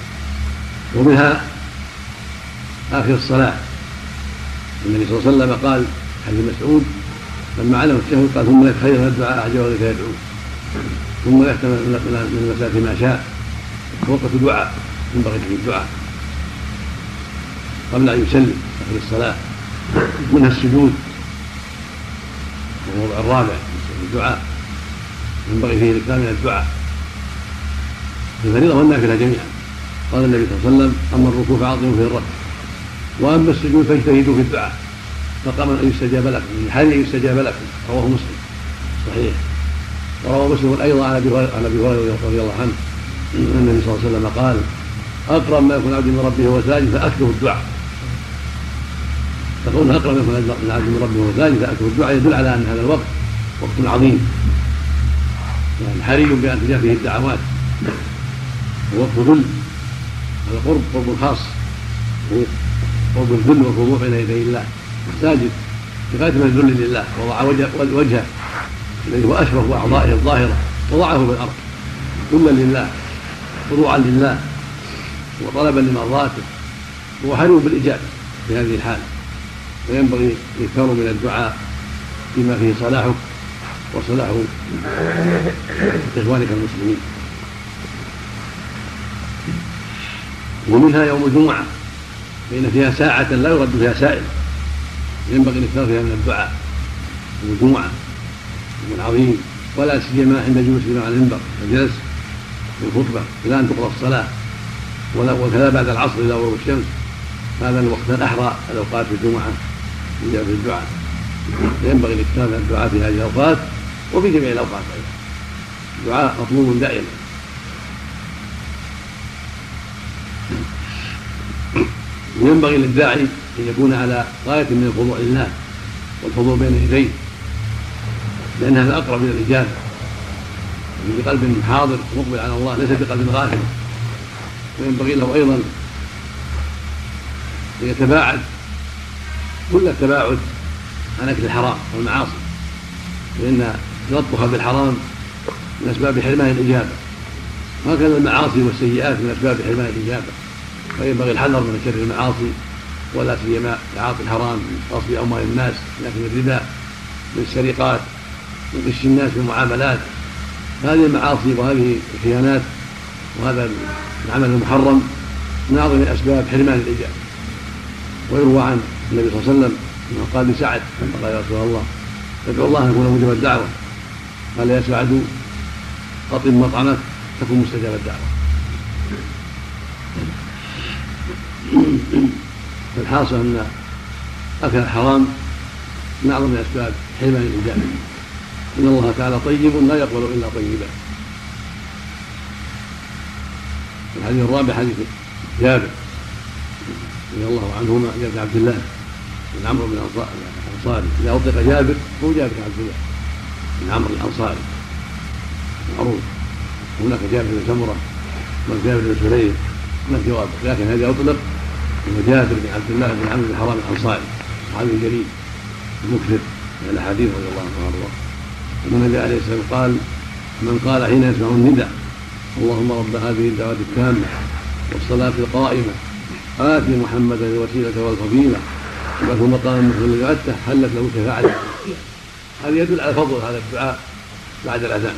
ومنها آخر الصلاة. النبي صلى الله عليه وسلم قال حديث مسعود لما علم الشهر قال ثم لك خير الدعاء أعجب ذلك يدعو ثم يختم من المساء ما شاء وقت دعاء ينبغي فيه الدعاء. قبل أن يسلم آخر الصلاة منها السجود الموضع الرابع الدعاء. ينبغي فيه الإكثار من الدعاء. الفريضة والنافلة جميعا. قال النبي صلى الله عليه وسلم أما الركوع فعظموا فيه الركع وأما السجود فاجتهدوا في الدعاء. فقام أن يستجاب لكم من حال أن يستجاب لكم رواه مسلم. صحيح. وروى مسلم أيضا عن أبي هريره رضي الله عنه. النبي صلى الله عليه وسلم قال اقرب ما يكون عبد من ربه وهو ساجد فاكثر الدعاء. فكون اقرب ما يكون عبد من ربه وهو ساجد فاكثر الدعاء. يدل على أن هذا الوقت وقت عظيم. يعني حري بأن تجاب فيه الدعوات. ووقت ذل. هذا قرب قرب خاص. قرب الذل والخضوع بين يدي الله. ساجد بغايه من الذل لله. وضع وجهه الذي هو اشرف اعضائه الظاهرة وضعه في الأرض. ذلا لله خضوعا لله وطلبا لمرضاته هو حري بالإجابة في هذه الحال فينبغي الإكثار من الدعاء فيما فيه صلاحك وصلاح إخوانك المسلمين. ومنها يوم الجمعة فإن فيها ساعة لا يرد فيها سائل. ينبغي الإكثار فيها من الدعاء. يوم الجمعة يوم عظيم ولا سيما عند جلوس الامام على المنبر الجلس في الخطبة إلى أن تقرأ الصلاة. وكذا بعد العصر إلى غروب الشمس. هذا الوقت الاحرى الأوقات في الجمعة في الدعاء. فينبغي الإكثار من الدعاء في هذه الأوقات وفي جميع الأوقات أيضا. الدعاء مطلوب دائما. وينبغي للداعي أن يكون على غاية من الخضوع لله والحضور بين يديه. لأن هذا اقرب إلى الاجابه بقلب حاضر مقبل على الله ليس بقلب غافل. وينبغي له أيضا أن يتباعد. كل التباعد عن أكل الحرام والمعاصي لأن تلطخ بالحرام من أسباب حرمان الإجابة. وهكذا المعاصي والسيئات من أسباب حرمان الإجابة. فينبغي الحذر من شر المعاصي ولا سيما تعاطي الحرام من غصب أموال الناس اكل الربا من السرقات من غش الناس في المعاملات هذه المعاصي وهذه الخيانات وهذا العمل المحرم من اعظم اسباب حرمان الاجابه ويروى عن النبي صلى الله عليه وسلم أنه قال لسعد قال يا رسول الله ادعو الله أن يكون مجاب الدعوة قال يا سعد قطم مطعمك تكون مستجاب الدعوة. فالحاصل أن أكل الحرام من اعظم اسباب حرمان الاجابه ان الله تعالى طيب لا يقبل الا طيبا. الحديث الرابع حديث جابر رضي الله عنهما جابر عبد الله بن عمرو بن الأنصاري. إذا اطلق جابر هو جابر عبد الله بن عمرو الأنصاري. معروف. هناك جابر بن سمرة هناك جابر بن سليم هناك جواب. لكن هذا اطلق هو جابر بن عبد الله بن عمرو بن حرام الأنصاري صحابي جليل المكثر من الأحاديث رضي الله عنه وارضاه ان النبي عليه الصلاة والسلام قال من قال حين يسمع الندى اللهم رب هذه الدعوه التامة والصلاة القائمة آت محمدا الوسيلة والفضيلة وبعثه مقام مثل الذي وعدته حلت له شفاعة هذا يدل على فضل هذا الدعاء بعد الأذان.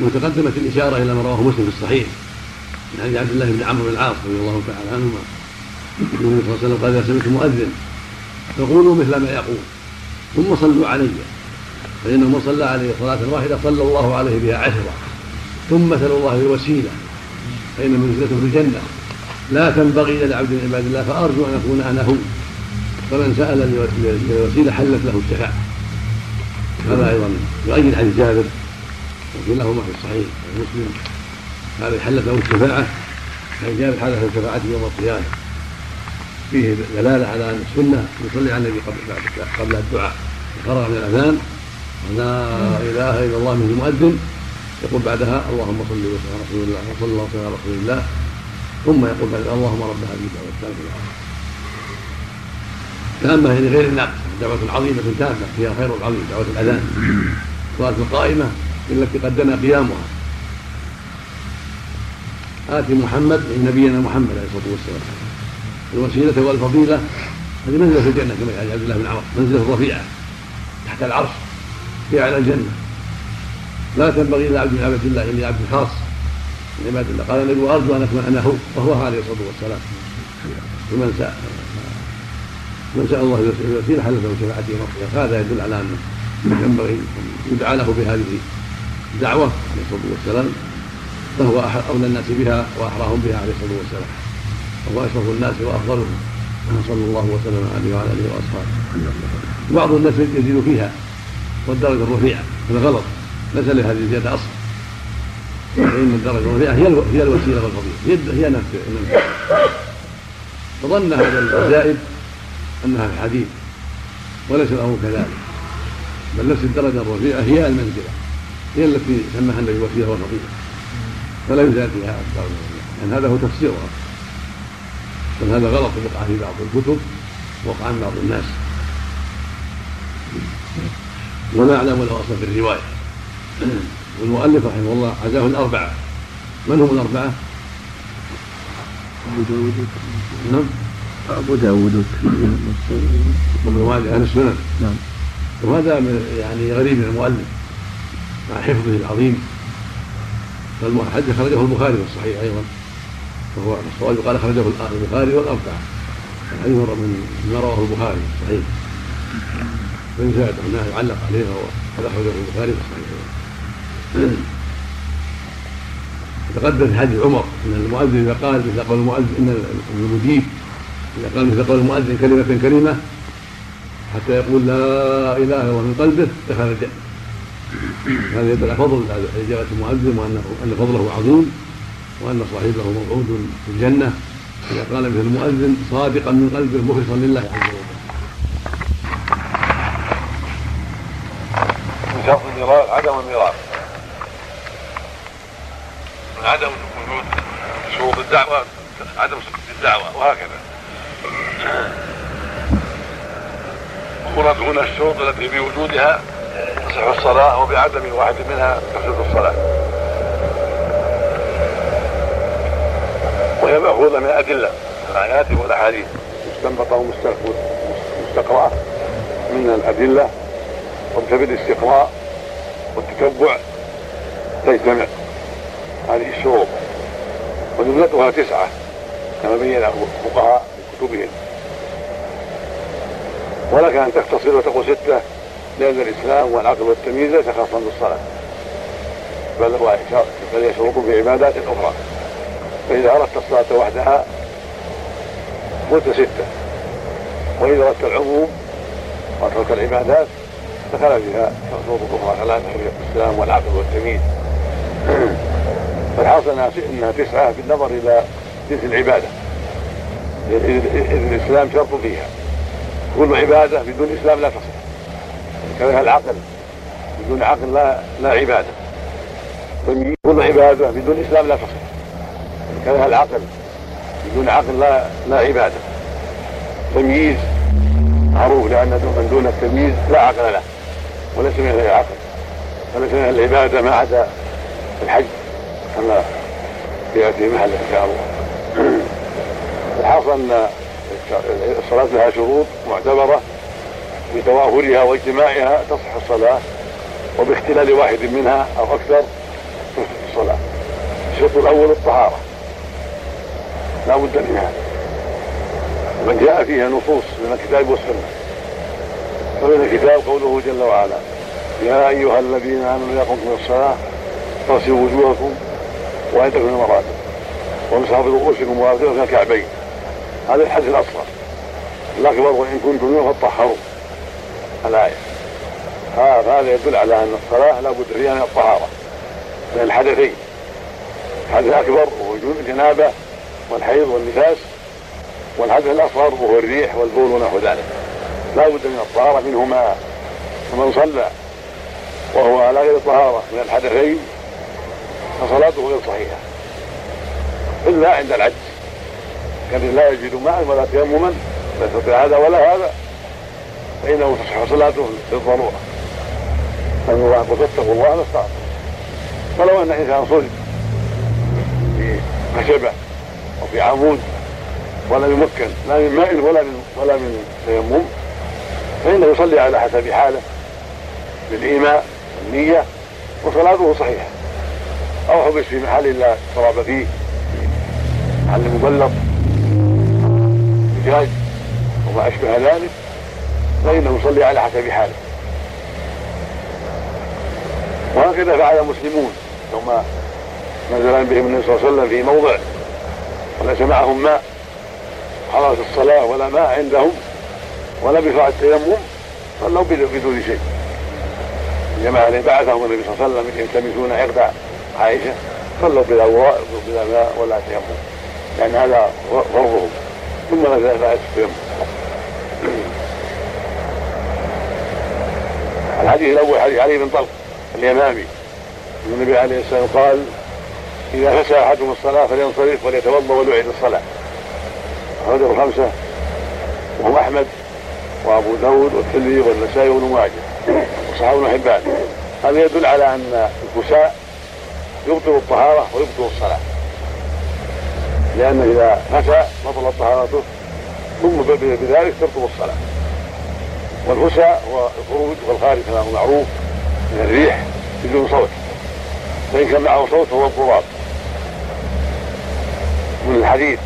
وتقدمت الإشارة إلى ما رواه مسلم في الصحيح من حديث عبد الله بن عمرو بن العاص رضي الله تعالى عنهما النبي صلى الله عليه وسلم قال إذا سمعت مؤذن فقولوا مثل ما يقول. ثم صلوا علي. فإنه من صلى عليه صلاة واحدة صلى الله عليه بها عشرة. ثم سألوا الله الوسيلة فإن منزلته في الجنة. لا تنبغي إلى عبد من عباد الله فأرجو أن أكون أنا هو. فمن سأل للوسيلة حلت له الشفاعة. هذا أيضا يؤيد حديث جابر. وكلاهما في الصحيح مسلم. هذا حلت له الشفاعة. حديث جابر حلت له شفاعته يوم القيامة. فيه دلالة على أن السنة يصلي على النبي قبل قبل الدعاء. فرغ من الأذان لا إله إلا الله من المؤذن. يقول بعدها اللهم صل وسلم على رسول الله وصلى الله وسلم على رسول الله. ثم يقول بعد اللهم رب هذه الدعوة التامة. تامة يعني غير الناقصه دعوة عظيمة تامة فيها خير عظيم دعوة الأذان. صلاة القائمة التي قد دنا قيامها. آتي محمد نبينا محمد عليه الصلاة والسلام. الوسيلة والفضيلة. هذه منزلة في الجنة كما قال عبد الله بن عمر منزلة رفيعة تحت العرش في أعلى الجنة. لا تنبغي إلا عبد من عباد الله الا عبد خاص من عباد الله. قال النبي وارجو أن أكون أنا هو وهو عليه الصلاة والسلام. ومن سأل من سأل الله الوسيلة حلت له يوم القيامة هذا يدل على أنه ينبغي أن يدعى له بهذه الدعوة عليه الصلاة والسلام فهو أولى الناس بها وأحراهم بها عليه الصلاة والسلام. وهو أشرف الناس وأفضلهم. صلى الله وسلم عليه وعلى آله وأصحابه. بعض الناس يزيد فيها والدرجة الرفيعة هذا غلط. ليس لهذه الزيادة أصل فإن الدرجة الرفيعة هي هي الوسيلة والفضيلة. هي نفس فظن هذا الزائد أنها في الحديث وليس الأمر كذلك. بل نفس الدرجة الرفيعة هي المنزلة. هي التي سماها النبي وسيلة والفضيلة فلا يزال فيها أكثر من لأن هذا هو تفسيرها. بل هذا غلط وقع في بعض الكتب وقع عن بعض الناس. وما أعلم له أصلا في الرواية. والمؤلف رحمه الله عزاه الأربعة. من هم الأربعة؟ أبو داود. نعم. أبو داود. ومن والد أهل السنن نعم. وهذا يعني غريب من المؤلف. مع حفظه العظيم. فالحديث خرجه البخاري في الصحيح أيضا. وهو الصواب يقال أخرجه البخاري والأربعة. الحديث من ما رواه البخاري الصحيح وإن زاد أنه يعلق عليه وقد أخرجه البخاري في تقدم في حديث عمر إن المؤذن إذا قال مثل قول المؤذن إن المجيب إذا قال مثل قول المؤذن كلمة كلمه حتى يقول لا إله إلا الله من قلبه دخل الجنة. هذا يدل على فضل إجابة المؤذن وانه أن فضله عظيم. وأن صاحبه موعود في الجنة. إذا قال مثل المؤذن صادقا من قلبه مخلصا لله عز وجل. شرط الميراث عدم الميراث. من عدم وجود شروط الدعوة عدم الدعوة وهكذا. مراد هنا الشروط التي بوجودها تصح الصلاة وبعدم واحد منها تفسد الصلاة. وهي مأخوذة من الأدلة. الآيات والأحاديث مستنبطة ومستقرأة من الأدلة وبسبب الاستقراء والتتبع تجتمع هذه الشروط. وجملتها تسعة كما بين الفقهاء في كتبهم. ولك أن تختصر وتقول ستة لأن الإسلام والعقل والتمييز ليس خاصا بالصلاة. بل هو بل يشرط في عبادات أخرى. فإذا أردت الصلاة وحدها قلت ستة. وإذا أردت العموم وترك العبادات دخل فيها شروط أخرى كلام الإسلام والعقل والتمييز. فالحاصل أنها تسعى بالنظر إلى جنس العبادة. إذ إذ الإسلام شرط فيها. كل عبادة بدون إسلام لا تصح. كذلك العقل. بدون عقل لا لا تمييز كل عبادة بدون إسلام لا تصح. كذلك العقل بدون عقل لا لا عبادة. تمييز معروف لأن من دون التمييز لا عقل له وليس من أهل العقل وليس من العباده ما عدا الحج. كما ياتي محل إن شاء الله. الحاصل أن الصلاة لها شروط معتبرة بتوافرها واجتماعها تصح الصلاة وباختلال واحد منها أو أكثر تصح الصلاة. الشرط الأول الطهارة. لا بد منها ومن جاء فيها نصوص من الكتاب والسنة. فمن الكتاب قوله جل وعلا يا أيها الذين آمنوا إذا قمتم الصلاة فاغسلوا وجوهكم وايديكم إلى المرافق وامسحوا برؤوسكم وأرجلكم إلى الكعبين. هذا الحد الأصغر. الاكبر وان كنتم منه فطهروا الآية. هذا يدل على أن الصلاة لا بد فيها من الطهارة. من الحدثين. الحدث الاكبر وهو الجنابة والحيض والنفاس والحدث الأصغر وهو الريح والبول ونحو ذلك. لا بد من الطهارة منهما ومن صلى وهو على غير طهاره من الحدثين فصلاته غير صحيحة. إلا عند العجز. كان لا يجد ماء ولا تيمما لا يستطيع هذا ولا هذا. فإنه تصح صلاته للضروره فاتقوا الله ما استطعتم ولو أن إنسان صلب في خشبه أو في عمود ولم يمكن لا من ماء ولا من ولا من تيمم فإنه يصلي على حسب حاله بالإيماء والنية وصلاته صحيحة. أو حبس في محل لا تراب فيه محل مبلط زجاج وما أشبه ذلك فإنه يصلي على حسب حاله. وهكذا فعل المسلمون يوم نزل بهم النبي صلى الله عليه وسلم في موضع وليس معهم ماء. حضرت الصلاة ولا ماء عندهم ولا بفعل التيمم صلوا بدون شيء. الجماعه اللي بعثهم النبي صلى الله عليه وسلم يلتمسون عقد عائشة صلوا بلا بلا ماء ولا تيمم. لأن هذا فرضهم. ثم نزل التيمم. الحديث الأول حديث علي بن طلق اليمامي. النبي عليه الصلاة والسلام قال إذا فسى احدهم الصلاة فلينصرف وليتوضأ وليعيد الصلاة. أخرجه الخمسة وهم أحمد وأبو داود والترمذي والنسائي وابن ماجه. وصحابه ابن حبان هذا يدل على أن الكساء يبطل الطهارة ويبطل الصلاة. لأنه إذا فتى بطلت طهارته ثم بذلك تبطل الصلاة. والفسى هو الخروج والخارج كما هو معروف من الريح بدون صوت. فإن كان معه صوت فهو الضراب من الحديث.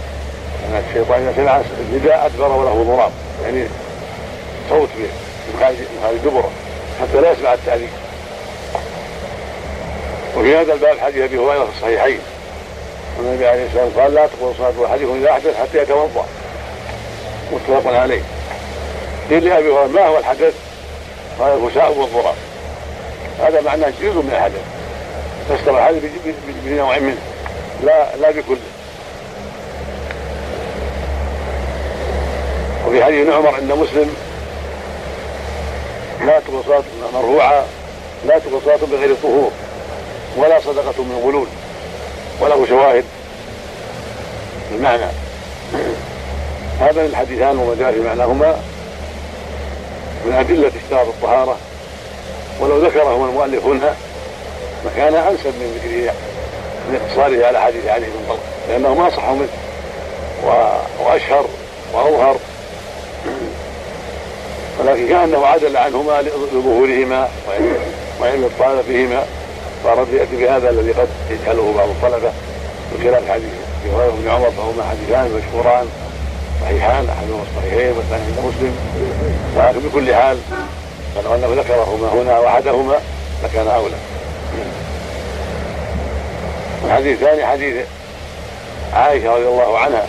أن الشيطان إذا سمع النداء أدبر وله ضراب. يعني صوت من خارج دبره. حتى لا يسمع التأذين وفي هذا الباب حديث أبي هريرة في الصحيحين. والنبي عليه الصلاة والسلام قال لا تقول صلاه احدكم اذا احدث حتى يتوضأ. متفق عليه. قيل لأبي هريرة ما هو الحدث؟ قال الفساء والضراب. هذا معناه جزء من الحدث. تستوى الحدث بنوع منه. لا لا بكله وفي حديث عمر عند مسلم لا تقول صلاه مرفوعه لا صلاه بغير طهور ولا صدقة من غلول وله شواهد المعنى هذان الحديثان وما جاء في معناهما من أدلة اشتراط الطهارة. ولو ذكرهما المؤلف هنا لكان أنسب من ذكره من اقتصاره على حديث علي بن طلق لأنه ما صح منه وأشهر وأظهر ولكن كأنه عدل عنهما لظهورهما وعلم الطالب فيهما فأراد يأتي بهذا الذي قد يجهله بعض الطلبة من خلال حديث ابي هريره بن عمر فهما حديثان مشهوران صحيحان أحدهما الصحيحين والثاني عند مسلم. ولكن بكل حال فلو أنه ذكرهما هنا وأحدهما لكان أولى. الحديث الثاني حديث عائشة رضي الله عنها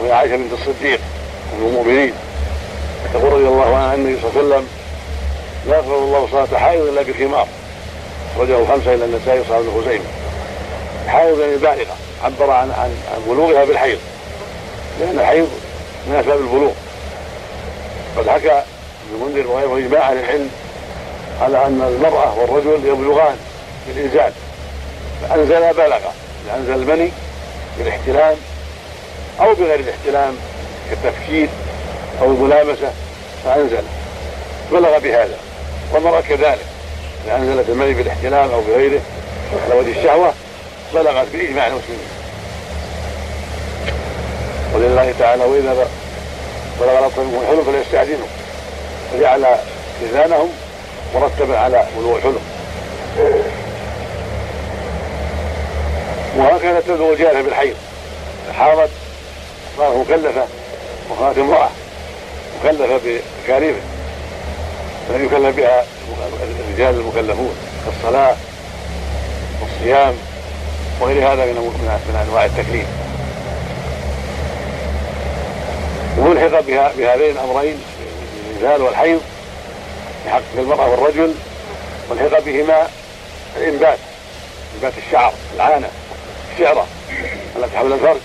وهي عائشة بنت الصديق ام المؤمنين. تقول رضي الله عنها ان النبي صلى الله عليه وسلم لا يقبل الله صلاة حائض إلا بخمار أخرجه الخمسة إلى النسائي وصحابه ابن خزيمة. حائض يعني بالغة عبر عن عن عن بلوغها بالحيض لأن الحيض من أسباب البلوغ. قد حكى ابن منذر وغيره إجماع أهل العلم على أن المرأة والرجل يبلغان بالإنزال فأنزل بلغ أنزل المني بالاحتلام أو بغير الاحتلام كالتفكير أو الملامسة فأنزل. بلغ بهذا والمرأة كذلك. إذا أنزلت المني بالاحتلام أو بغيره على وجه الشهوة بلغت بإجماع المسلمين. ولله تعالى وإذا بلغ الأطفال الحلم فليستأذنوا فجعل إذانهم مرتبا على بلوغ الحلم. وهكذا تبلغ الجارية بالحيض. حاضت صارت مكلفة وكانت امرأة. مكلفة بتكاليفه فلم يكلف بها الرجال المكلفون كالصلاة والصيام وغير هذا من من أنواع التكليف. وملحق بها بهذين الأمرين الانزال والحيض في حق المرأة والرجل والحق بهما الإنبات إنبات الشعر العانة الشعرة التي حول الفرج.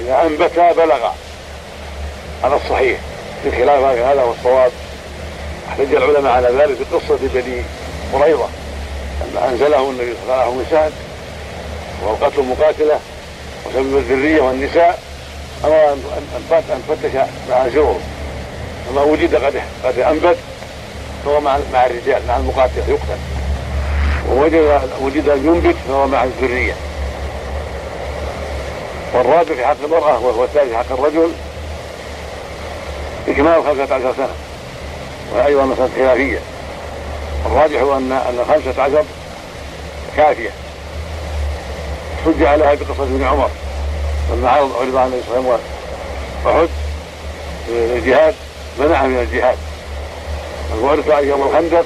إذا انبتا بلغ. على الصحيح. بخلاف هذا هو الصواب. احتج العلماء على ذلك بقصة بني قريظة. لما أنزله النبي صلى الله عليه وسلم نساء والقتل مقاتلة وسبب الذرية والنساء أمر أن تفتش مع الجور فما وجد قد قد أنبت فهو مع مع الرجال مع المقاتل يقتل. ووجد وجد ينبت فهو مع الذرية. والرابع في حق المرأة وهو الثالث في حق الرجل إكمال خمسة عشر سنة. وأيضا مسألة خلافية. الراجح أن أن خمسة عشر كافية. حج عليها بقصة ابن عمر. لما عرض عرض عن النبي صلى الله عليه وسلم الجهاد منعه من الجهاد. وعرض عليه يوم الخندق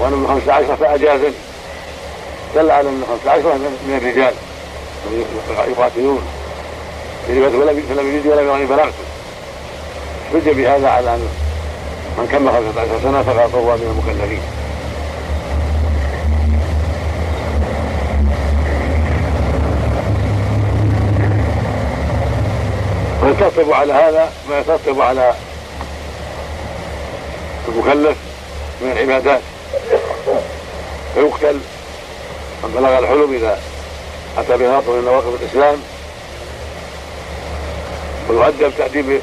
وأنا من خمسة عشر فأجازني دل على أن خمسة عشر من الرجال يقاتلون. فلم يجد ولم يرني بلغت حج بهذا على أن من كمل خمسة عشر سنة فقد هو من المكلفين. ويترتب على هذا ما يترتب على المكلف من العبادات. فيقتل من بلغ الحلم إذا أتى بناقض من نواقض الإسلام. ويؤدب تاديب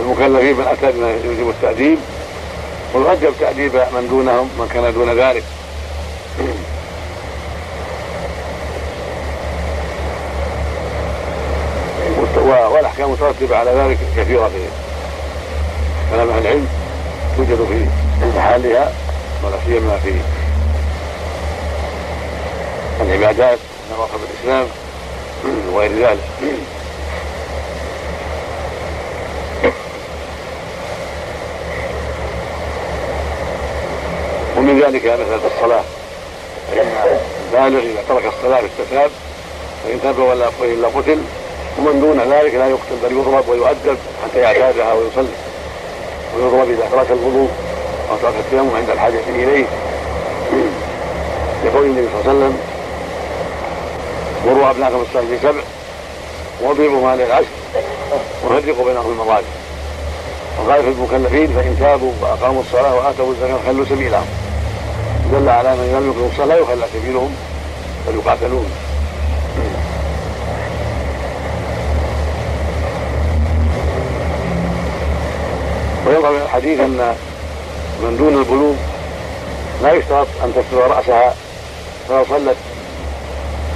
المكلفين بالأسد يجب التأديب ويؤجب تأديب من دونهم من كان دون ذلك. والأحكام المترتبه على ذلك كثيرة في كلام أهل العلم توجد في محلها ولا سيما في العبادات نواقض الإسلام وغير ذلك. ومن ذلك في الصلاة. فإن البالغ إذا ترك الصلاة استتاب فإن تاب ولا إلا قتل ومن دون ذلك لا يقتل بل يضرب ويؤدب حتى يعتادها ويصلي. ويضرب إذا ترك الوضوء أو ترك التيمم عند الحاجة إليه. لقول النبي صلى الله عليه وسلم مروا أبناءكم الصلاة في سبع وأضربوا مال العشر وفرقوا بينهم المضاجع. وقال في المكلفين فإن تابوا وأقاموا الصلاة وآتوا الزكاة خلوا سبيلهم. دل على من لم يقم الصلاة لا يخلى سبيلهم بل يقاتلون. ويظهر من الحديث أن من دون البلوغ لا يشترط أن تستر رأسها فلو صلت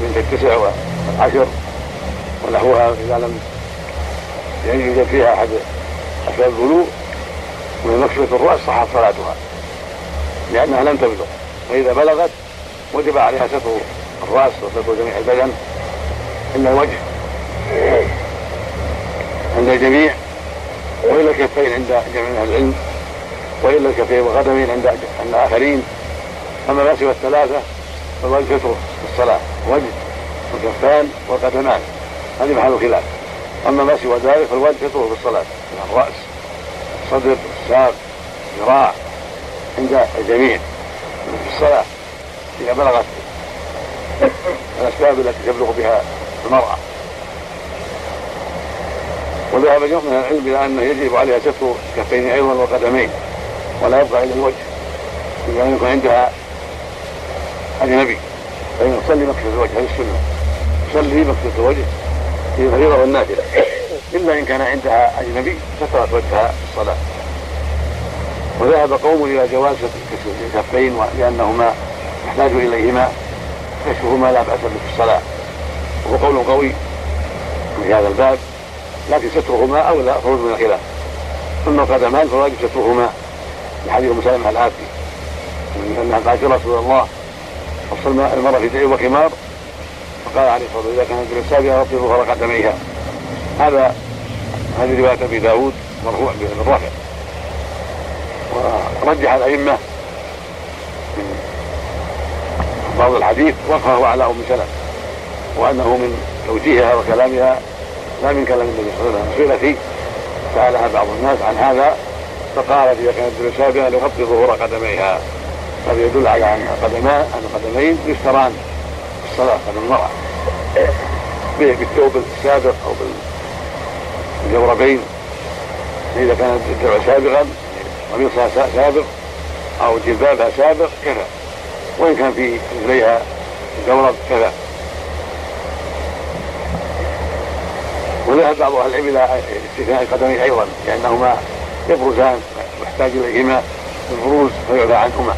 بنت التسع والعشر ونحوها اذا لم يوجد فيها أحد اسباب البلوغ وهي مكشوفة الرأس صحت صلاتها لأنها لم تبلغ. فاذا بلغت وجب عليها ستر الرأس وستر جميع البدن. الا الوجه عند الجميع وإلا الكفين عند جميع أهل العلم وإلا الكفين والقدمين عند عند اخرين أما ما سوى الثلاثه فالوجه ستر في الصلاة. وجه والكفان والقدمان هذه محل خلاف. أما ما سوى ذلك فالوجه ستر في الصلاة. من الرأس الصدر الساق الذراع عند الجميع. في الصلاة إذا بلغت الأسباب التي تبلغ بها المرأة. وذهب جمع من العلم إلى أنه يجب عليها ستر الكفين أيضا والقدمين ولا يبقى إلا الوجه إذا لم يكن عندها أجنبي. فإن تصلي مكشوف الوجه هذه السنة. تصلي مكشوف الوجه في الفريضة والنافلة. إلا إن كان عندها أجنبي سترت وجهها في الصلاة. وذهب قوم إلى جواز الكفين لأنهما يحتاج إليهما كشفهما لا بأس به في الصلاة. وهو قول قوي في هذا الباب لكن سترهما اولى خروج من الخلاف. أما القدمان فالواجب سترهما لحديث سلمة الآتي. انها قالت يا رسول الله افصل المرأة في دعي وخمار فقال عليه الصلاة والسلام إذا كانت بالسابقه ربي ظهر قدميها هذا هذه رواية أبي داود مرفوع بالرفع. ورجح الأئمة. من بعض الحديث وقفه على أم سلمة وأنه من توجيهها وكلامها لا من كلام النبي صلى الله عليه وسلم. سئل فيه سألها بعض الناس عن هذا فقالت اذا كانت بمسابها لغطي ظهور قدميها. هذا يدل على أن قدما أن القدمين يستران في الصلاة قدم المرأة. بالثوب السابق أو بالجوربين إذا كانت الدرع سابقا قميصها سابق أو جلبابها سابق كفى وإن كان في رجليها جورب كفى وذهب بعض أهل العلم إلى استثناء القدمين أيضا لأنهما يبرزان ويحتاج إليهما البروز فيعفى عنهما.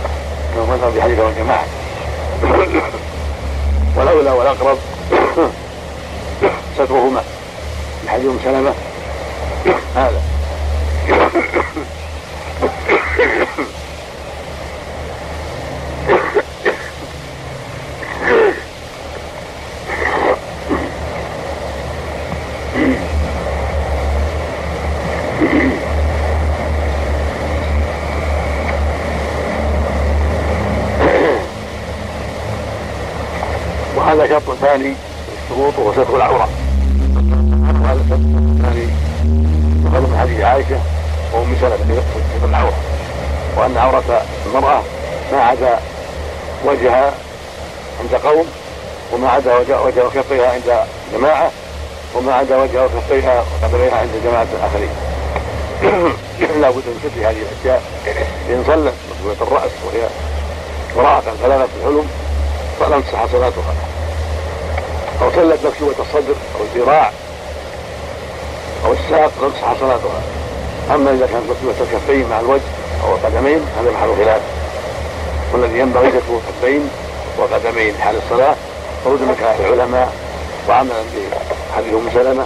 كما مذهب بحديث والجماعه والأولى والأقرب سترهما بحديث أم سلمة هذا. وهذا شرط ثاني الشروط وهو ستر العورة. وهذا شرط ثاني. يقال من حديث عائشة. وام سلمه ستر العوره وأن عورة المرأة ما عدا وجهها عند قوم وما عدا وجه وكفيها عند جماعة وما عدا وجه وكفيها وقدميها عند جماعة آخرين. لا بد من ستر هذه الأشياء. إن صلت مقبوله الرأس وهي امراه بلغت الحلم فلم تصح صلاتها أو صلت مكشوفه الصدر أو الذراع أو الساق لم تصح صلاتها أما إذا كانت مكشوفه الكفين مع الوجه أو القدمين هذا محل خلاف. والذي ينبغي ستر الكفين والقدمين حال الصلاة خروج من كلام العلماء وعملا بحديث ام سلمه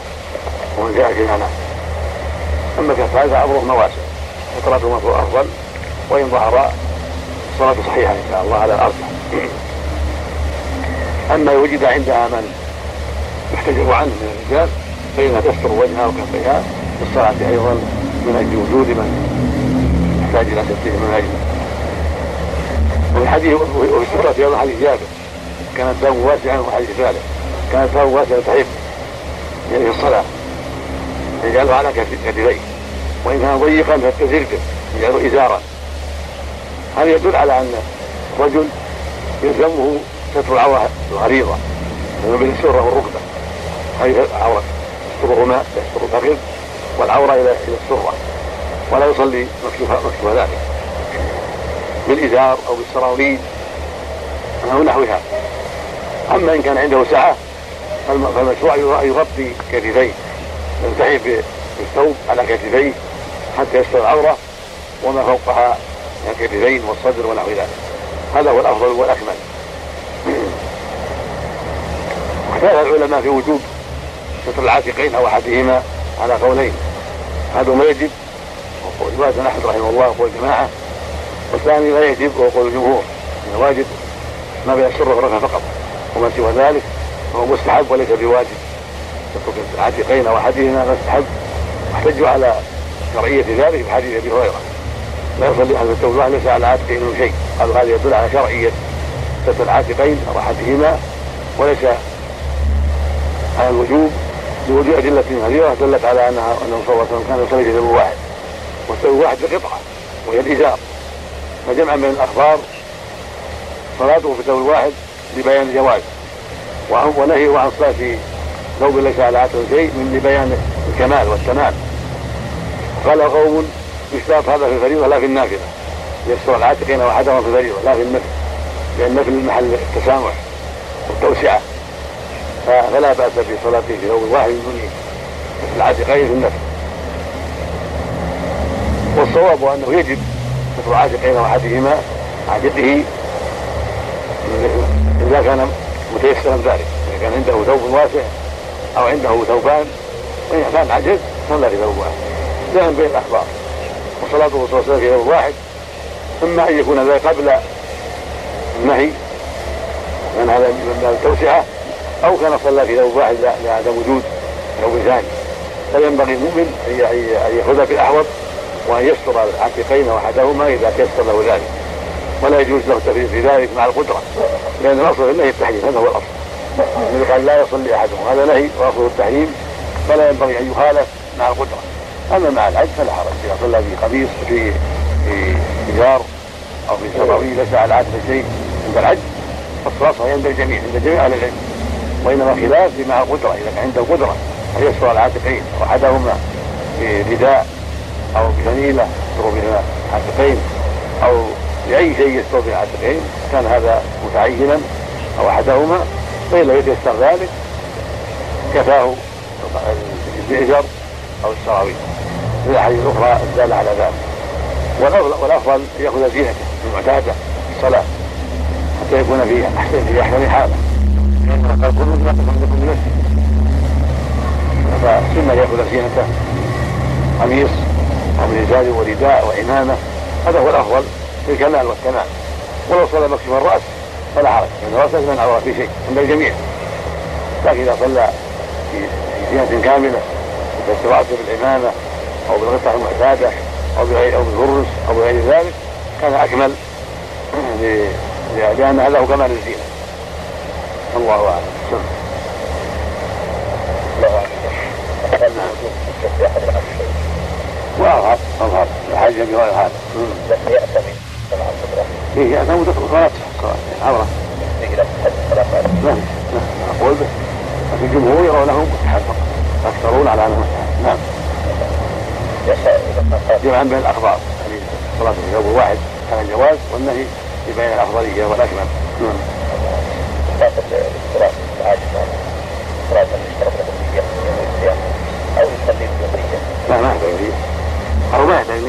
ومن جاء نعم أما كفايه فامرهما واسع وصلاتهما هو أفضل وإن ظهر الصلاة صحيحة إن شاء الله على الارجح أما وجد عندها من يحتجب عنه من الرجال فإنها تستر وجهها وكفيها بالصلاه أيضا من أجل وجود من يحتاج إلى ستره من اجله وفي حديث وفي السورة في أيضا حديث جابر. كانت ثوب واسعا وحديث ثالث كانت ثوب واسعا تحب يعني الصلاة. يجعله على كتفيه. وإن كان ضيقا فالتزرجه يجعله إزارا هذا يدل على أن الرجل يلزمه ستر العورة الغليظة بين السرة والركبة. هذه العورة يسترهما يستر الفخذ. والعورة إلى إلى السرة ولا يصلي مكشوف مكشوف ذلك. بالإزار أو بالسراويل. أو نحوها. أما إن كان عنده سعة فالمشروع يغطي كتفيه. يلتحف بالثوب على كتفيه حتى يستر العورة وما فوقها من الكتفين والصدر ونحو ذلك. هذا هو الأفضل والأكمل. واختلف العلماء في وجوب ستر العاتقين أو أحدهما على قولين. هذا ما يجب. رواية أحمد رحمه الله وقول الجماعة والثاني لا يجب وهو قول الجمهور. انه واجب ما بين السر والرفع فقط. وما سوى ذلك فهو مستحب وليس بواجب. يترك العاتقين أو احدهما مستحب. واحتجوا على شرعية ذلك في حديث أبي هريرة. لا يصلي أحد التوبه ليس على عاتقين شيء. قالوا هذا يدل على شرعية ستر العاتقين أو احدهما وليس على الوجوب. لوجود أدلة كثيره دلت على انها أنه صلى الله عليه وسلم كان يصلي ثوب واحد والثوب واحد بقطعه وهي الإزار. فجمعا بين الأخبار صلاته في ثوب واحد لبيان الجواز ونهيه عن الصلاه في ثوب ليس على عاتق شيء من لبيان الكمال والتمام. قال قوم يشترط هذا في الفريضة لا في النافلة. يستر العاتقين واحدهم في الفريضة لا في النفل لأن النفل محل التسامح فلا بأس بصلاته في ثوب واحد من العاتقين في النفل والصواب أنه يجب ستر عاتقين أو أحدهما عاتقه إذا كان متيسرا ذلك. إذا كان عنده ثوب واسع أو عنده ثوبان وإن كان عجز صلى في ثوب واحد. جاء بين الأخبار. وصلاته صلى الله عليه وسلم في واحد. اما أن يكون ذلك قبل النهي من هذا من التوسعة أو كان صلى في ثوب واحد لعدم وجود ثوب ثاني فينبغي المؤمن أن ياخذ بالاحوط وأن يستر العاتقين واحدهما إذا تيسر له ذلك. ولا يجوز له التفريط في ذلك مع القدرة لأن الأصل في النهي التحريم هذا هو الأصل. النبي قال لا يصلي أحدهم هذا نهي واصله التحريم فلا ينبغي أن يخالف مع القدرة. أما مع العجز فلا حرج إذا صلى في قميص في في ازار أو في سراويل ليس على العاتق شيء عند العجز فالصلاه صحيحة عند الجميع عند جميع أهل العلم. وانما خلاف مع القدره إذا كان عنده قدرة أن يستر العاتقين واحدهما برداء أو بفنيله يستر بها العاتقين أو باي شيء يستر به العاتقين كان هذا متعينا أو احدهما فان لم يتيسر ذلك كفاه الزئجر أو السراويل. في الاحاديث الاخرى الداله على ذلك. والافضل ان يأخذ زينته المعتادة في الصلاة حتى يكون في احسن في احسن حاله. قال كل ما تكون لكم بنفسه فسنه ياخذ زينته قميص أو من ازار ورداء وعمامه هذا هو الافضل في الكمال والتمام ولو صلى مكشوف الراس فلا حرج الراس ليس من عوره في شيء عند الجميع لكن اذا صلى في زينه كامله يفسر راسه بالعمامه أو بالقطعه المعتاده أو بغير أو بالبرص أو بغير ذلك كان أكمل. لأن هذا هو كمال الزينه الله أعلم. واظهر اظهر الحج بغير هذا لم يأتمن يأتمن صلاة صلاة عورة لا لا أقول به لكن الجمهور يرونه مستحب فقط يكثرون على مستحب نعم. جمعا بين الأخبار. يعني صلاة في ثوب واحد على الجواز والنهي يبين الافضليه والاكمل نعم. ما يحتاج ما يحتاج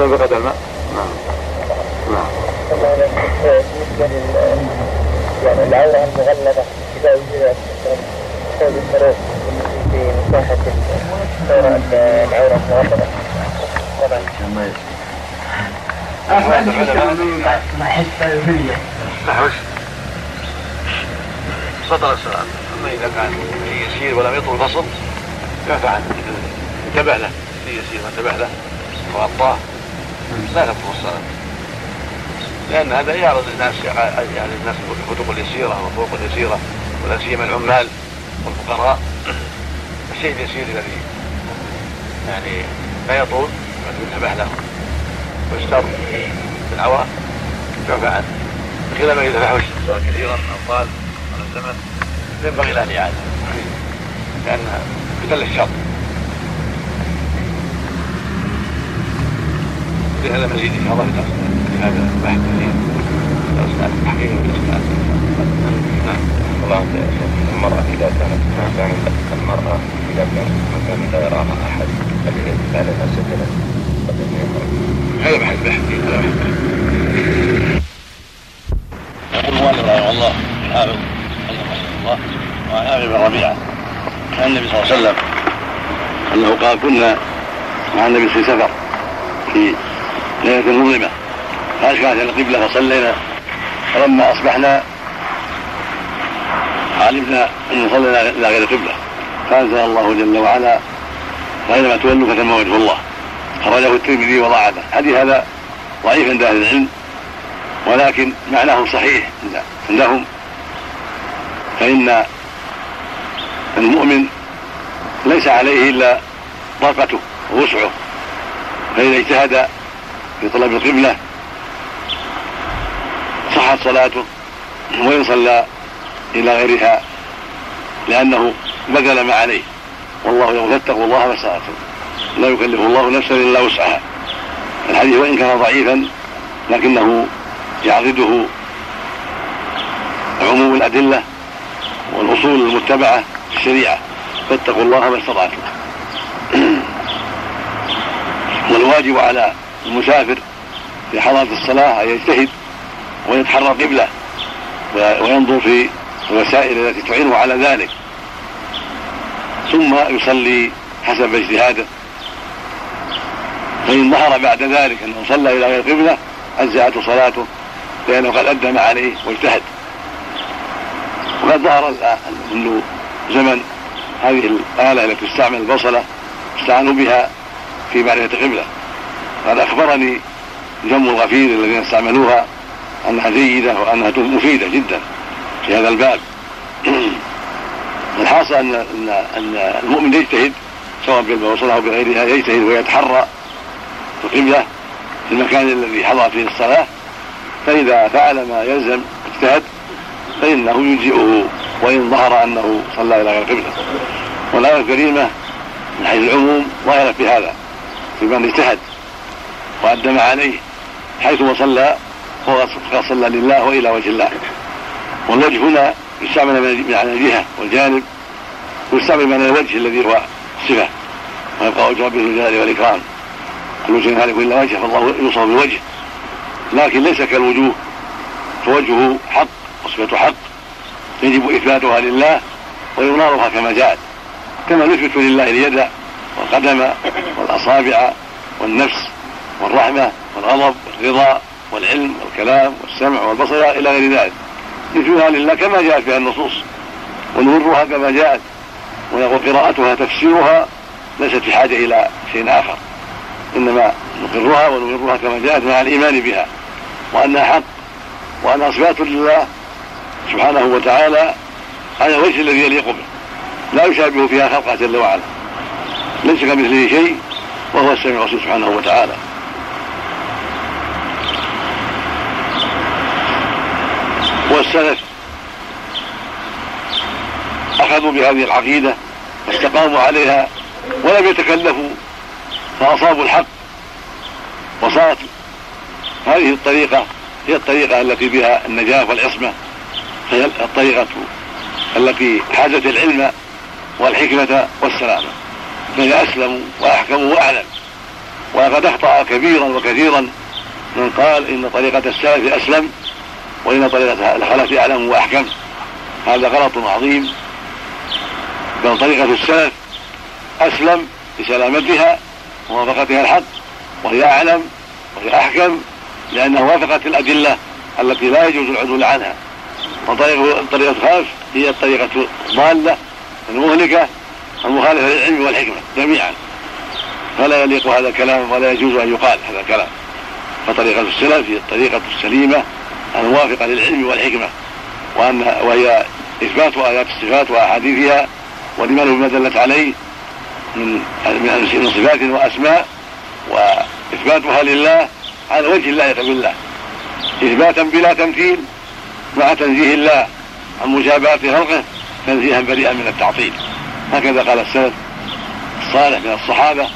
ما فقد الماء نعم نعم بالنسبة لل يعني العورة الفروج في مساحة العورة المغلظة طبعا نحوش سطر السلام أما إذا كان يسير ولم يطول الفصل كفى عنه. انتبه له. في يسير انتبه له. وغطاه لا تبطل الصلاة. لأن هذا يعرض الناس يعني الناس الخطوط اليسيرة والطرق اليسيرة ولا سيما العمال والفقراء. الشيء اليسير الذي يعني لا يطول ينتبه له. ويستر بالعوام يعفى عنه. بخلاف ما إذا فحش كثيرا طال على الزمن ينبغي له الاعاده لأن مثل الشر. لهذا مزيد إن شاء الله في هذا البحث في درس التحقيق والاسناد نعم الله المرأة إذا كانت مكان المرأة إذا كانت مكان لا يراها أحد. سجنة قبل أن يخرج؟ هذا بحث بحث. هذا بحث يقول رحمه الله حافظ وعن ابي بن ربيعة. عن النبي صلى الله عليه وسلم أنه قال كنا مع النبي في سفر في ليلة مظلمه فاشكلت القبلة فصلينا. فلما أصبحنا علمنا أن صلينا إلى غير القبلة. فأنزل الله جل وعلا فاينما تولوا فتم وجه الله. خرجه الترمذي وضعفه. حديث هذا ضعيف عند أهل العلم ولكن معناه صحيح عندهم. فإن المؤمن ليس عليه إلا طاقته ووسعه فإذا اجتهد في طلب القبلة صحت صلاته وإن صلى إلى غيرها لأنه بذل ما عليه. والله يقول فاتقوا الله ما لا يكلف الله نفسا إلا وسعها. الحديث وإن كان ضعيفا لكنه يعضده عموم الأدلة والأصول المتبعة في الشريعة. فاتقوا الله ما استطعتم. والواجب على المسافر في حضرة الصلاة أن يجتهد ويتحرى قبلة وينظر في الوسائل التي تعينه على ذلك. ثم يصلي حسب اجتهاده. فإن ظهر بعد ذلك أنه صلى إلى غير قبلة أجزأته صلاته لأنه قد أدى ما عليه واجتهد. وقد ظهر منذ زمن هذه الآلة التي تستعمل البصلة استعانوا بها في معرفة القبلة. قد أخبرني جم الغفير الذين استعملوها أنها جيدة وأنها مفيدة جدا في هذا الباب. الحاصل أن أن أن المؤمن يجتهد سواء بالبصلة أو بغيرها يجتهد ويتحرى القبلة في المكان الذي حضر فيه الصلاة. فإذا فعل ما يلزم اجتهد فإنه يجزئه وإن ظهر أنه صلى إلى غير قبلة. والآية الكريمة من حيث العموم ظاهرة في هذا في من اجتهد وأدى ما عليه حيثما صلى هو قد صلى لله وإلى وجه الله. والوجه هنا يستعمل من على الجهة والجانب ويستعمل من الوجه الذي هو صفة. ويبقى وجه ربه الجلال والإكرام. كل شيء هالك إلا وجهه فالله يوصف بالوجه. لكن ليس كالوجوه فوجهه حق. وصفة حق يجب إثباتها لله وإظهارها كما جاءت كما نثبت لله اليد والقدم والأصابع والنفس والرحمة والغضب والرضا والعلم والكلام والسمع والبصر إلى غير ذلك. نثبتها لله كما جاءت بها النصوص ونمرها كما جاءت ونقول قراءتها تفسيرها ليست في حاجة إلى شيء آخر إنما نقرها ونمرها كما جاءت مع الإيمان بها وأنها حق وأنها صفات لله سبحانه وتعالى على الوجه الذي يليق به. لا يشابه فيها خلقه جل وعلا. ليس كمثله شيء وهو السميع البصير سبحانه وتعالى. والسلف أخذوا بهذه العقيدة واستقاموا عليها ولم يتكلفوا فأصابوا الحق. وصارت هذه الطريقة هي الطريقة التي بها النجاة والعصمة. هي الطريقة التي حازت العلم والحكمة والسلامة. فهي اسلم واحكم واعلم ولقد اخطا كبيرا وكثيرا من قال إن طريقة السلف أسلم وإن طريقة الخلف أعلم وأحكم. هذا غلط عظيم. بل طريقة السلف أسلم لسلامتها وموافقتها الحق وهي أعلم وهي أحكم لأنها وافقت الأدلة التي لا يجوز العدول عنها. وطريقة الطريقة الخامس هي الطريقة الضالة المهلكة المخالفة للعلم والحكمة جميعا. فلا يليق هذا الكلام ولا يجوز أن يقال هذا الكلام. فطريقة السلف هي الطريقة السليمة الموافقة للعلم والحكمة. وأن وهي إثبات آيات الصفات وأحاديثها والإيمان بما دلت عليه؟ من من صفات وأسماء وإثباتها لله على وجه اللائق بالله إثباتا بلا تمثيل مع تنزيه الله عن مشابهة خلقه تنزيها بريئا من التعطيل. هكذا قال السلف الصالح من الصحابة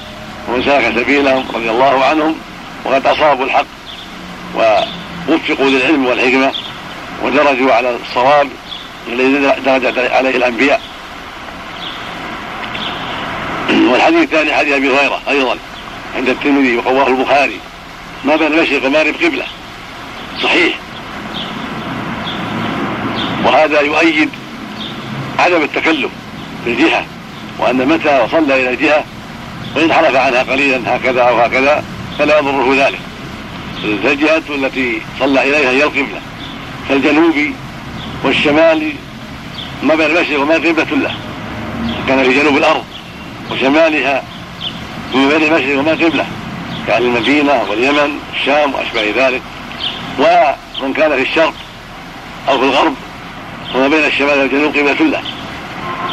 ومن سلك سبيلهم رضي الله عنهم وقد أصابوا الحق ووفقوا للعلم والحكمة ودرجوا على الصواب الذي درج عليه الأنبياء. والحديث الثاني حديث أبي هريرة أيضا عند الترمذي وقواه البخاري. ما بين المشرق والمغرب قبلة صحيح. وهذا يؤيد عدم التكلف في الجهة وأن متى وصلى إلى الجهة وإن حرف عنها قليلا هكذا أو هكذا فلا يضره ذلك. الجهة التي صلى إليها هي القبلة. فالجنوب والشمال ما بين المشرق والمغرب قبلة له كان في جنوب الأرض وشمالها وما بين المشرق والمغرب قبلة. كأهل المدينة واليمن والشام وأشباه ذلك. ومن كان في الشرق أو في الغرب وما بين الشمال والجنوب قبلة له.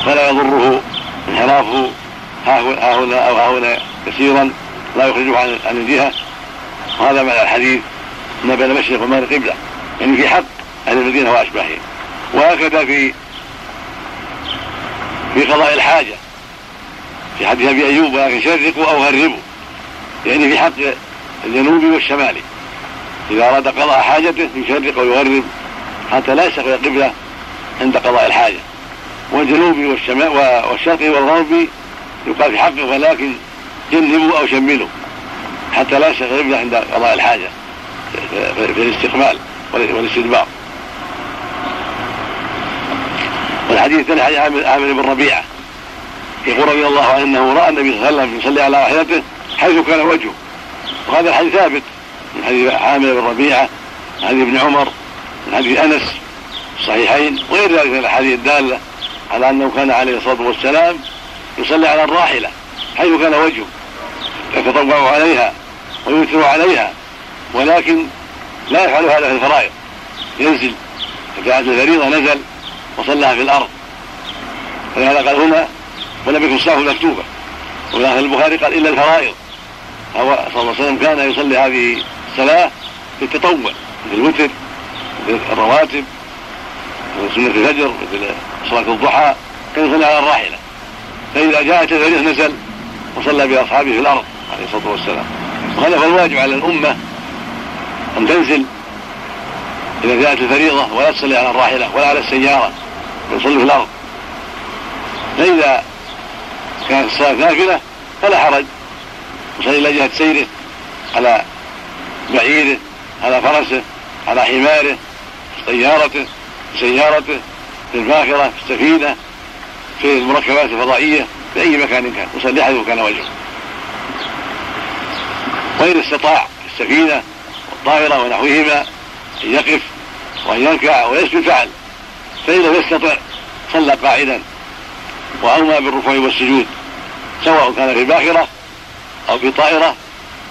فلا يضره انحرافه ها هنا أو ها هنا كثيرا لا يخرجه عن عن الجهة. وهذا معنى الحديث ما بين المشرق والمغرب قبلة. يعني في حق أهل المدينة وأشباههم. وهكذا في في قضاء الحاجة. في حديث أبي أيوب ولكن شرقوا أو غربوا. يعني في حق الجنوب والشمال. إذا أراد قضاء حاجته يشرق ويغرب حتى لا يستقبل القبلة. عند قضاء الحاجة. والجنوب والشرق والغرب يقال في حقه ولكن جنبوا أو شملوا حتى لا القبلة عند قضاء الحاجة في الاستقبال والاستدبار. والحديث الثاني حديث عامر بن ربيعة. يقول رضي الله عنه انه رأى النبي صلى الله عليه وسلم يصلي على راحلته حيث كان وجهه. وهذا الحديث ثابت من حديث عامر بن ربيعة من حديث ابن عمر من حديث أنس الصحيحين وغير ذلك من الأحاديث الدالة على أنه كان عليه الصلاة والسلام يصلي على الراحلة حيث كان وجهه يتطوع عليها ويوتر عليها ولكن لا يفعل هذا في الفرائض. ينزل فجاءت الفريضه نزل وصلىها في الأرض. فلهذا قال هنا ولم يكن الصلاه مكتوبة. ولكن البخاري قال إلا الفرائض. هو صلى الله عليه وسلم كان يصلي هذه الصلاة في التطوع مثل الوتر مثل الرواتب مثل سنه الفجر مثل صلاة الضحى كان يصلي على الراحلة. فإذا جاءت الفريضة نزل وصلى بأصحابه في الأرض عليه الصلاة والسلام. وهذا الواجب على الأمة أن تنزل. إذا جاءت الفريضة ولا تصلي على الراحلة ولا على السيارة يصلي في الأرض. فإذا كانت الصلاة نافلة فلا حرج. يصلي إلى جهة سيره على بعيره على فرسه على حماره سيارته. سيارته في الباخرة في السفينة في المركبات الفضائية في أي مكان كان. يصلي حيث كان وجهه. وإن استطاع في السفينة والطائرة ونحوهما أن يقف وأن يركع ويسجد فعل فإن لم يستطع صلى قاعدا. وأومى بالركوع والسجود سواء كان في باخرة أو في طائرة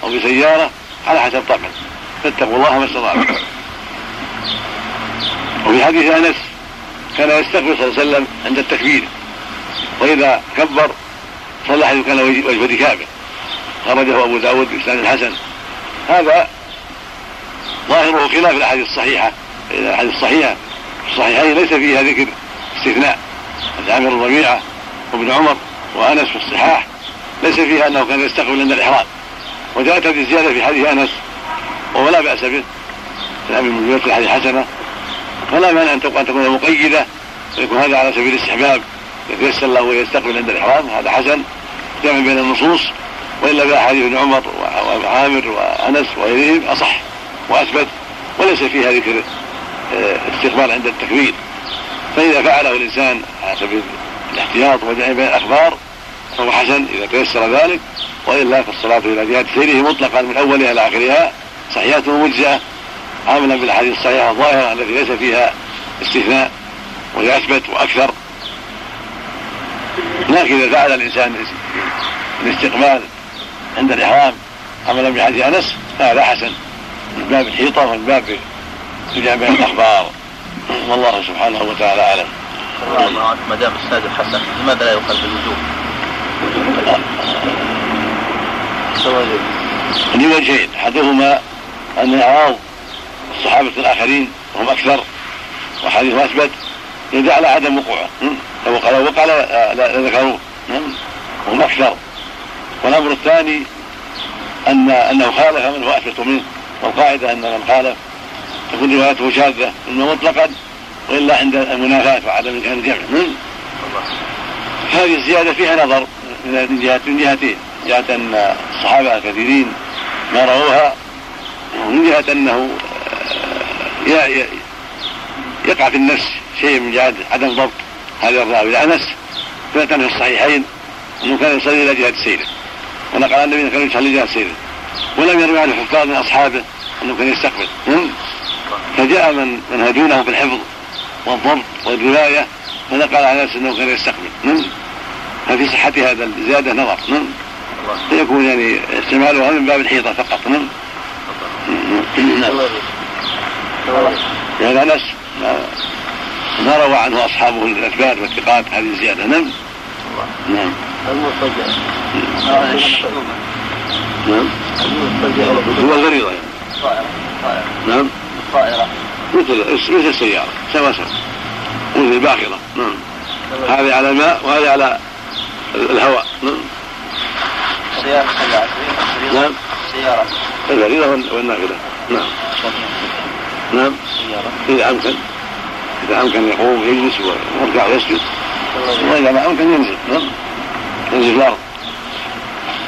أو في سيارة على حسب طبعه فاتقوا الله ما استطعتم وفي حديث أنس كان يستقبل صلى الله عليه وسلم عند التكبير. وإذا كبر صلى حيث كان وجه ركابه خرجه أبو داود بإسناد حسن. هذا ظاهره خلاف الأحاديث الصحيحة. الأحاديث الصحيحه في الصحيحين ليس فيها ذكر استثناء. عامر الربيعه وابن عمر وأنس في الصحاح. ليس فيها أنه كان يستقبل عند الإحرام. وجاءت هذه الزيادة في حديث أنس وهو لا بأس به. في من في الحديث حسنة. فلا مانع أن تكون مقيدة ويكون هذا على سبيل الاستحباب. يتيسر له يستقبل عند الإحرام هذا حسن. جمع بين النصوص وإلا باحاديث ابن عمر وعامر وأنس وغيرهم أصح وأثبت وليس فيها ذكر آه، استقبال عند التكبير. فإذا فعله الإنسان على سبيل الاحتياط وجمع بين الأخبار فهو حسن إذا تيسر ذلك. وإلا فالصلاة إلى جهة سيره مطلقا من أولها إلى آخرها صحيحة ومجزاه عملا بالأحاديث الصحيحة الظاهرة التي ليس فيها استثناء وهي أثبت وأكثر. لكن إذا فعل الإنسان الاستقبال عند الإحرام عملا بحديث أنس فهذا حسن. من باب الحيطة ومن باب بين الأخبار. والله سبحانه وتعالى أعلم. ما دام السند حسن لماذا لا يقال بالوجوب؟ لوجهين أحدهما أن اعراض الصحابة الآخرين وهم أكثر وحديث أثبت يدل على عدم وقوعه لو قال وقع لذكروه وهم أكثر. والأمر الثاني ان أنه خالف من هو أثبت منه. والقاعدة أن من خالف تكون روايته شاذة اما مطلقا وإلا عند المنافاة وعدم امكان الجمع هذه الزيادة فيها نظر من جهه من جهتين. جهة أن الصحابة الكثيرين ما رووها ومن جهة أنه آه، يقع في النفس شيء من جهة عدم ضبط هذا الراوي لانس ثبت في الصحيحين أنه كان يصلي إلى جهة سيره. ونقل عن النبي كان يصلي إلى جهة سيره. ولم يروي عن الحفاظ من أصحابه أنه كان يستقبل. فجاء من من هدونه في الحفظ والضبط والروايه فنقل عن نفسه إنه كان يستقبل. ففي صحة هذا الزيادة نظر. فيكون يعني استعمالها من باب الحيطة فقط. نعم نعم هذا أنس ما روى عنه أصحابه الاثبات والثقات هذه الزيادة. نعم. نعم. المضطجع نعم. هو الغريضة يعني نعم. الطائرة مثل مثل السيارة. سوا سوا. مثل الباخرة. نعم. هذه على الماء وهذه على الهواء. نعم. سيارة نعم. سيارة. الغريضة والنافلة نعم. نعم. إذا أمكن. إذا أمكن يقوم يجلس ويركع ويسجد. وإذا ما أمكن ينزل. نعم. ينزل الأرض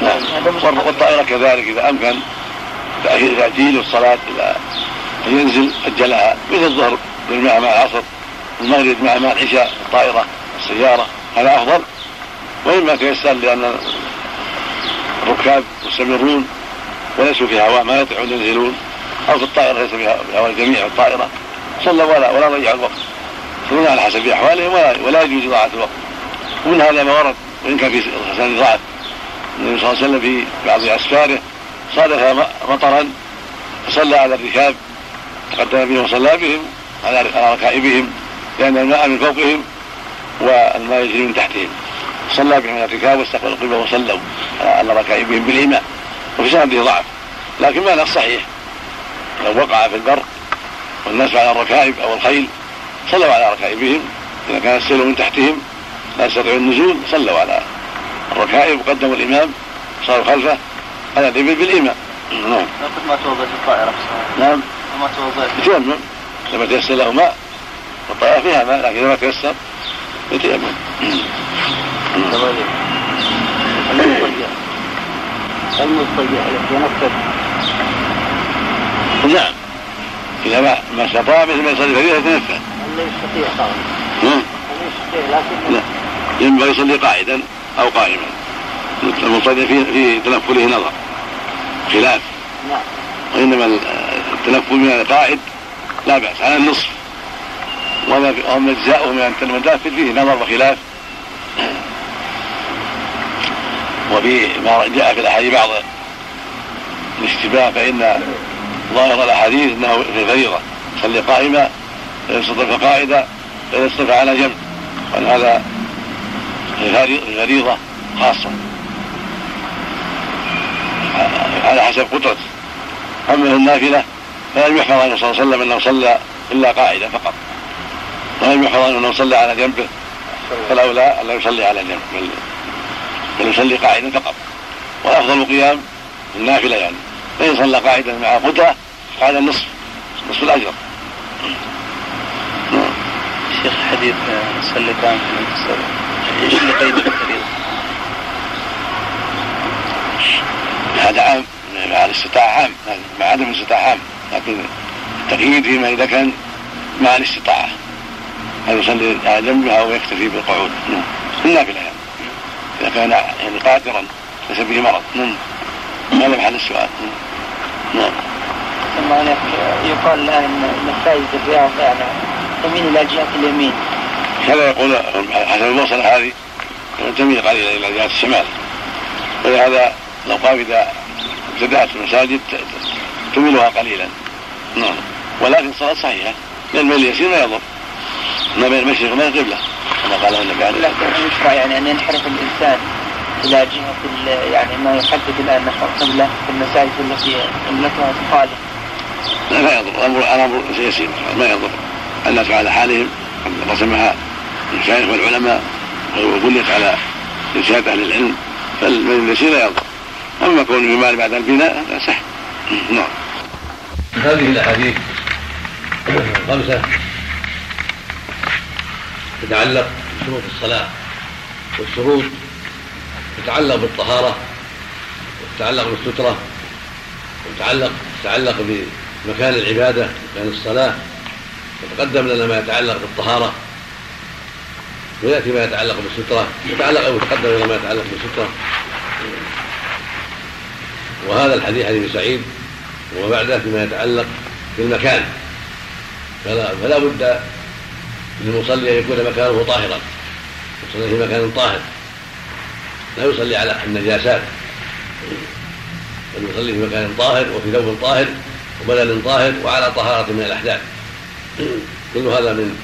نعم. والطائرة كذلك إذا أمكن. تأجيل الصلاة إلى أن ينزل أجلها مثل الظهر بالماء مع العصر المغرب مع مع العشاء الطائرة السيارة. هذا أفضل. وإما تيسر لأن الركاب مستمرون وليسوا في هواء ما يطيعون ينزلون. أو في الطائرة ليس هواء الجميع الطائرة صلى ولا ولا ضيع الوقت. يصلون على حسب أحوالهم ولا, ولا يجوز إضاعة الوقت. ومن هذا ما ورد وإن كان في حسن ضعف النبي صلى الله عليه وسلم في بعض أسفاره صادف مطرا فصلى على الركاب تقدم بهم وصلى بهم على ركائبهم لأن الماء من فوقهم والماء يجري من تحتهم. صلى بهم على الركاب واستقبلوا القبلة وصلوا على ركائبهم بالإيمان وفي سنده ضعف. لكن معنى الصحيح لو وقع في البر والناس على الركائب أو الخيل صلوا على ركائبهم. إذا كان السيل من تحتهم لا يستطيعون النزول صلوا على الركائب. وقدموا الإمام صاروا خلفه. على الإبل بالإمام نعم. ما توضأت الطائرة. نعم. ما توضأت يتيمم لما تيسر له ماء والطائرة فيها ماء لكن لما تيسر يتيمم المضطجع يتنفس نعم. إذا ما ما استطاع مثل ما يصلي فريضة يتنفس لا يستطيع طبعا لا. ينبغي يصلي قاعدا أو قائما. المضطجع في في تنفله نظر. خلاف. نعم. وإنما التنفل من القاعد لا بأس. على النصف. وما وما اجزاؤه من المدافع فيه نظر وخلاف. وفي ما جاء في الأحاديث بعض الاشتباه فإن ظاهر الأحاديث إنه في الفريضه صلي قائما فان استطاع قائدا فان استطاع على جنب. وان هذا الفريضه خاصة. على حسب قدرته. أما النافلة فلم يحفظ عنه صلى الله عليه وسلم انه صلى إلا قاعدا فقط. ولم يحفظ عنه انه صلى على جنبه فالاولى أن لا يصلي على جنب بل, يصلي قاعدا فقط. والافضل القيام النافلة يعني. فان صلى قاعدا مع قدره فهذا النصف نصف الأجر. شيخ حديث صلي قائما إيش اللي قيد؟ هذا عام مع الاستطاعة عام مع عدم الاستطاعة عام لكن التقييد فيما إذا كان مع الاستطاعة. هل يصلي على جنبها أو يكتفي بالقعود. نعم. النافلة يعني إذا كان يعني قادرا ليس به مرض. نعم. هذا محل السؤال نعم عليك يقال الان ان مساجد الرياض يعني تميل إلى جهه اليمين كذا يقول حسب الموصلة هذه تميل قليلا إلى جهة الشمال ولهذا لو قام إذا ابتدأت المساجد تميلها قليلا نعم ولكن الصلاة صحيحة لأن الميل اليسير لا يضر ما بين المشرق وما القبلة كما قال النبي عليه لكن يشرع يعني ان ينحرف الانسان إلى جهة ال- يعني ما يحدد الآن نحو القبله في المساجد التي قبلتها صالح لا لا يضر. الأمر الأمر يسير ما يضر. الناس على حالهم قد رسمها المشايخ والعلماء وبنيت على إرشاد أهل العلم. فالميل اليسير لا يضر. أما كونه يمال بعد البناء لا صح. نعم. هذه الأحاديث خمسة تتعلق بشروط الصلاة والشروط تتعلق بالطهارة وتتعلق بالسترة وتتعلق تتعلق بمكان العبادة مكان الصلاة. وتقدم لنا ما يتعلق بالطهارة ويأتي ما يتعلق بالسترة. يتعلق أو يتقدم لنا ما يتعلق بالسترة. وهذا الحديث حديث سعيد وبعده فيما يتعلق بالمكان. فلا, فلا بد للمصلي أن يكون مكانه طاهرا يصلي في مكان طاهر. لا يصلي على النجاسات. بل يصلي في مكان طاهر وفي ثوب طاهر وبدن طاهر وعلى طهارة من الأحداث. كل هذا من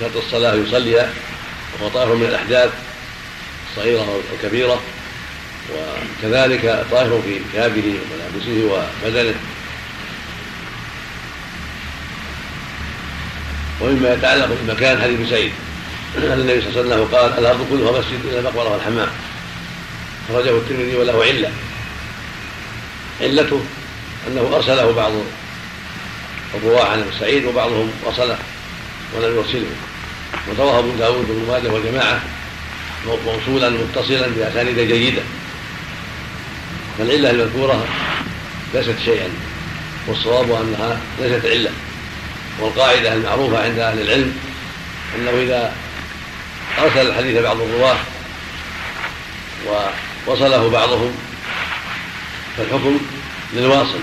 شرط الصلاة يصلي وهو طاهر من الأحداث الصغيرة والكبيرة. وكذلك طاهر في ثيابه وملابسه وبدنه. ومما يتعلق بالمكان حديث سعيد. النبي صلى الله عليه وسلم قال الأرض كلها مسجد إلا المقبرة والحمام. خرجه الترمذي وله علة. علته أنه أرسله بعض الرواه عن سعيد وبعضهم وصله ولم يرسله. ورواه أبو داود وابن ماجه والجماعه موصولا متصلا بأسانيد جيدة. فالعلة المذكورة ليست شيئا والصواب أنها ليست علة. والقاعدة المعروفة عند أهل العلم أنه إذا أرسل الحديث بعض الرواة ووصله بعضهم فالحكم للواصل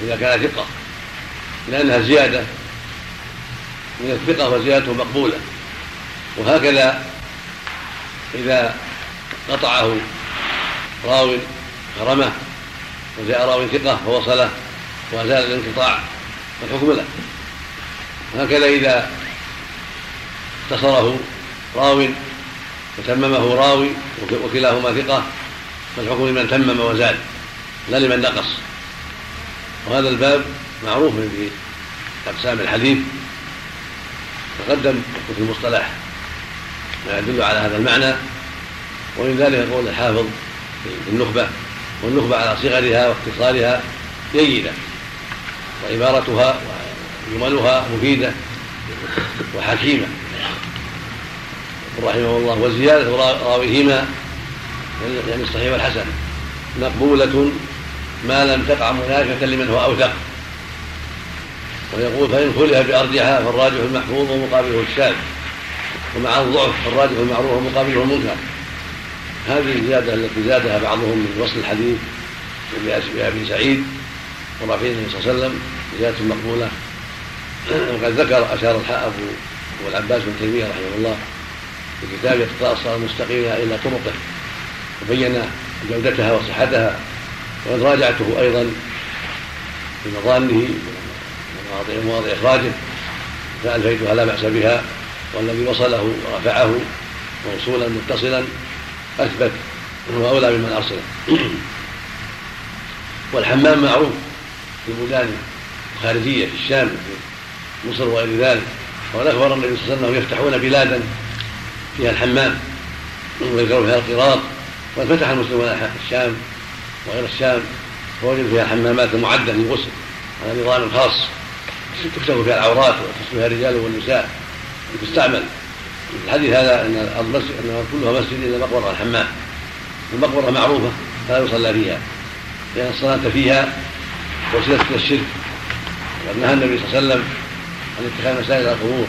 إذا كان ثقة لأنها زيادة من الثقة وزيادته مقبولة. وهكذا إذا قطعه راو كرمه وجاء راو ثقة فوصله وأزال الانقطاع فالحكم له. وهكذا إذا اختصره راو وتممه راوي وكلاهما ثقة فالحكم لمن تمم وزاد لا لمن نقص. وهذا الباب معروف في أقسام الحديث تقدم في المصطلح ما يدل على هذا المعنى. ومن ذلك قول الحافظ في النخبة والنخبة على صغرها واختصارها جيدة وعبارتها وجملها مفيدة وحكيمة. رحمه الله وزيادة راويهما يعني الصحيح والحسن. مقبولة ما لم تقع منافية لمن هو أوثق. ويقول فإن خلف بأرجحها فالراجح المحفوظ ومقابله الشاذ ومع الضعف فالراجح المعروف ومقابله المنكر. هذه الزيادة التي زادها بعضهم من وصل الحديث بأبي سعيد ورفيع النبي صلى الله عليه وسلم زيادة مقبولة. وقد ذكر أشار أبو العباس بن تيمية رحمه الله في كتابه اقتضاء الصراط المستقيم إلى طرقه وبين جودتها وصحتها وقد راجعته أيضا في مظانه ومواضع مواضع إخراجه فألفيتها لا بأس بها والذي وصله ورفعه موصولا متصلا أثبت وهو أولى ممن أرسله. والحمام معروف في البلدان الخارجية في الشام في مصر وغير ذلك وقد أخبر النبي صلى الله عليه وسلم يفتحون بلادا فيها الحمام ويذكر فيها القراط وقد فتح المسلمون الشام وغير الشام فوجدوا فيها حمامات معدة للغسل على نظام خاص. تكشف فيها العورات وتغسل فيها الرجال والنساء. تستعمل. الحديث هذا إن الأرض مسجد انها كلها مسجد إلا المقبره الحمام. المقبرة معروفة لا يصلى فيها لأن الصلاة فيها وسيلة إلى الشرك. وقد نهى النبي صلى الله عليه وسلم عن اتخاذ مساجد القبور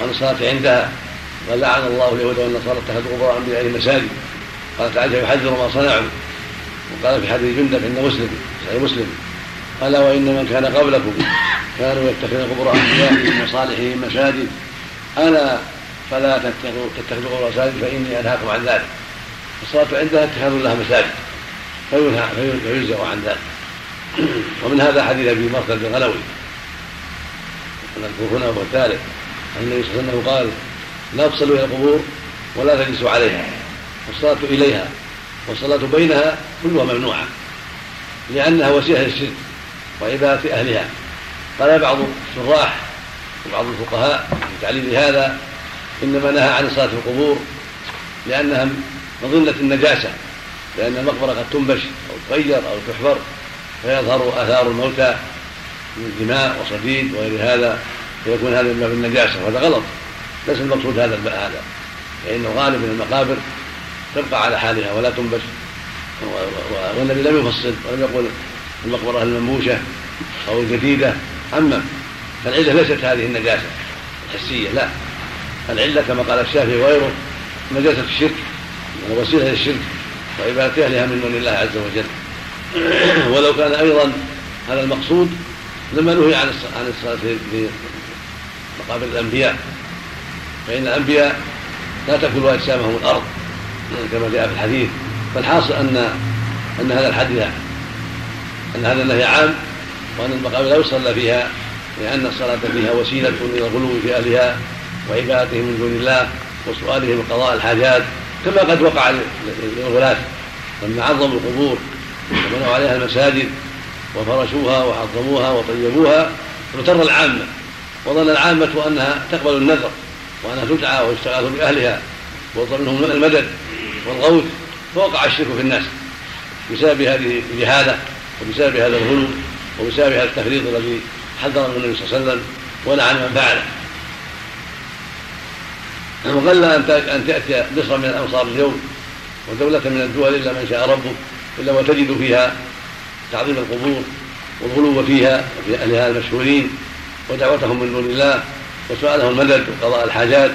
وعن الصلاة عندها. قال لعن الله اليهود والنصارى اتخذوا قبور انبيائهم مساجد. قالت عائشه يحذر ما صنعوا. وقال في حديث جندب عند مسلم صحيح مسلم ألا وإن من كان قبلكم كانوا يتخذون قبور انبيائهم وصالحهم مساجد. ألا فلا تتخذوا قبور مساجد فإني أنهاكم عن ذلك. الصلاة عندها اتخاذ لها مساجد فيجزأ عن ذلك. ومن هذا حديث أبي مرثد الغلوي. نذكر هنا وهو الثالث. النبي صلى الله عليه وسلم قال لا تصلوا إلى القبور ولا تجلسوا عليها. والصلاة إليها والصلاة بينها كلها ممنوعة لأنها وسيلة للشرك وعبادة أهلها. قال بعض الشراح وبعض الفقهاء في تعليل هذا إنما نهى عن الصلاه في القبور لأنها مظنه النجاسة لأن المقبرة قد تنبش أو تغير أو تحفر فيظهر آثار الموتى من دماء وصديد وغير هذا فيكون هذا من باب النجاسة. وهذا غلط. ليس المقصود هذا هذا. فان الغالب من المقابر تبقى على حالها ولا تنبش. والنبي لم يفصل ولم يقل المقبرة المنبوشة أو الجديدة. عمم فالعلة ليست هذه النجاسة الحسية لا. العلة كما قال الشافعي وغيره نجاسة الشرك وسيلة للشرك وعبادة أهلها من دون الله عز وجل. ولو كان أيضا هذا المقصود لما نهي عن عن الصلاة في مقابر الأنبياء. فإن الأنبياء لا تاكل إجسامهم الأرض كما جاء في الحديث. فالحاصل ان أن هذا الحديث أن هذا النهي عام وأن المقابر لا يصلى فيها لأن الصلاة فيها وسيلة إلى الغلو في أهلها وعبادتهم من دون الله وسؤالهم قضاء الحاجات كما قد وقع للغلاة لما عظموا القبور وبنوا عليها المساجد وفرشوها وعظموها وطيبوها اغتر العامة وظن العامة أنها تقبل النذر. وأنها تدعى ويستغاث بأهلها ويطلب منهم المدد والغوث فوقع الشرك في الناس بسبب هذه الجهالة وبسبب هذا الغلو وبسبب هذا التفريط الذي حذر النبي صلى الله عليه وسلم ولعن من فعله. وقل أن تأتي مصر من الامصار اليوم ودولة من الدول إلا من شاء ربه إلا وتجد فيها تعظيم القبور والغلو فيها وفي أهلها المشهورين ودعوتهم من دون الله وسؤالهم المدد وقضاء الحاجات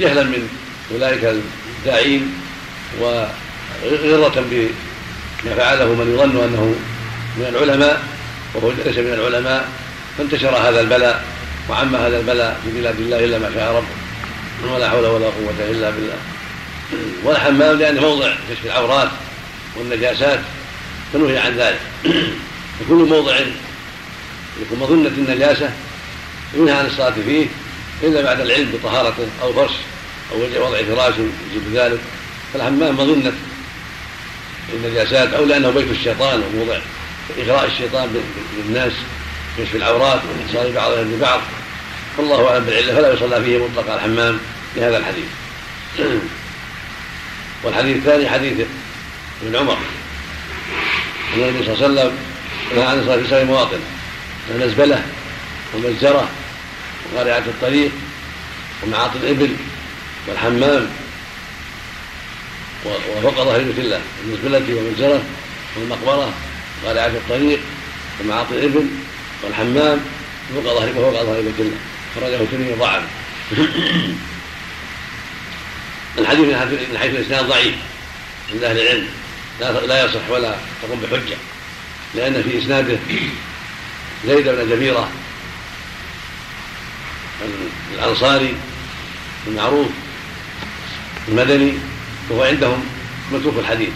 جهلا من أولئك الداعين وغرة بما فعله من يظن أنه من العلماء وهو ليس من العلماء فانتشر هذا البلاء وعم هذا البلاء في بلاد الله إلا ما شاء ربه. ولا حول ولا قوة إلا بالله. والحمام لأنه موضع كشف العورات والنجاسات فنهي عن ذلك. وكل موضع يكون مظنة النجاسة ينهى عن الصلاة فيه إلا بعد العلم بطهارته أو فرش أو وضع فراش يجب ذلك فالحمام مظنة النجاسات أو لأنه بيت الشيطان وموضع إغراء الشيطان بالناس كشف العورات والاتصال بعضهم ببعض والله أعلم بالعلة فلا يصلى فيه مطلق الحمام لهذا الحديث. والحديث الثاني حديث ابن عمر. أن النبي صلى الله عليه وسلم نهى عن الصلاة في سبع مواطن المزبلة والمزجرة وقارعة الطريق ومعاطي الإبل والحمام وفوق ظهر بيت الله المزبلة والمزجرة والمقبرة وقارعة الطريق ومعاطي الإبل والحمام فوق ظهر فوق ظهر بيت الله خرجه الترمذي ضعف الحديث من حيث الإسناد ضعيف عند أهل العلم. لا لا يصح ولا تقوم بحجة لأن في إسناده زيد بن جبيرة الأنصاري المعروف المدني وهو عندهم متروك الحديث.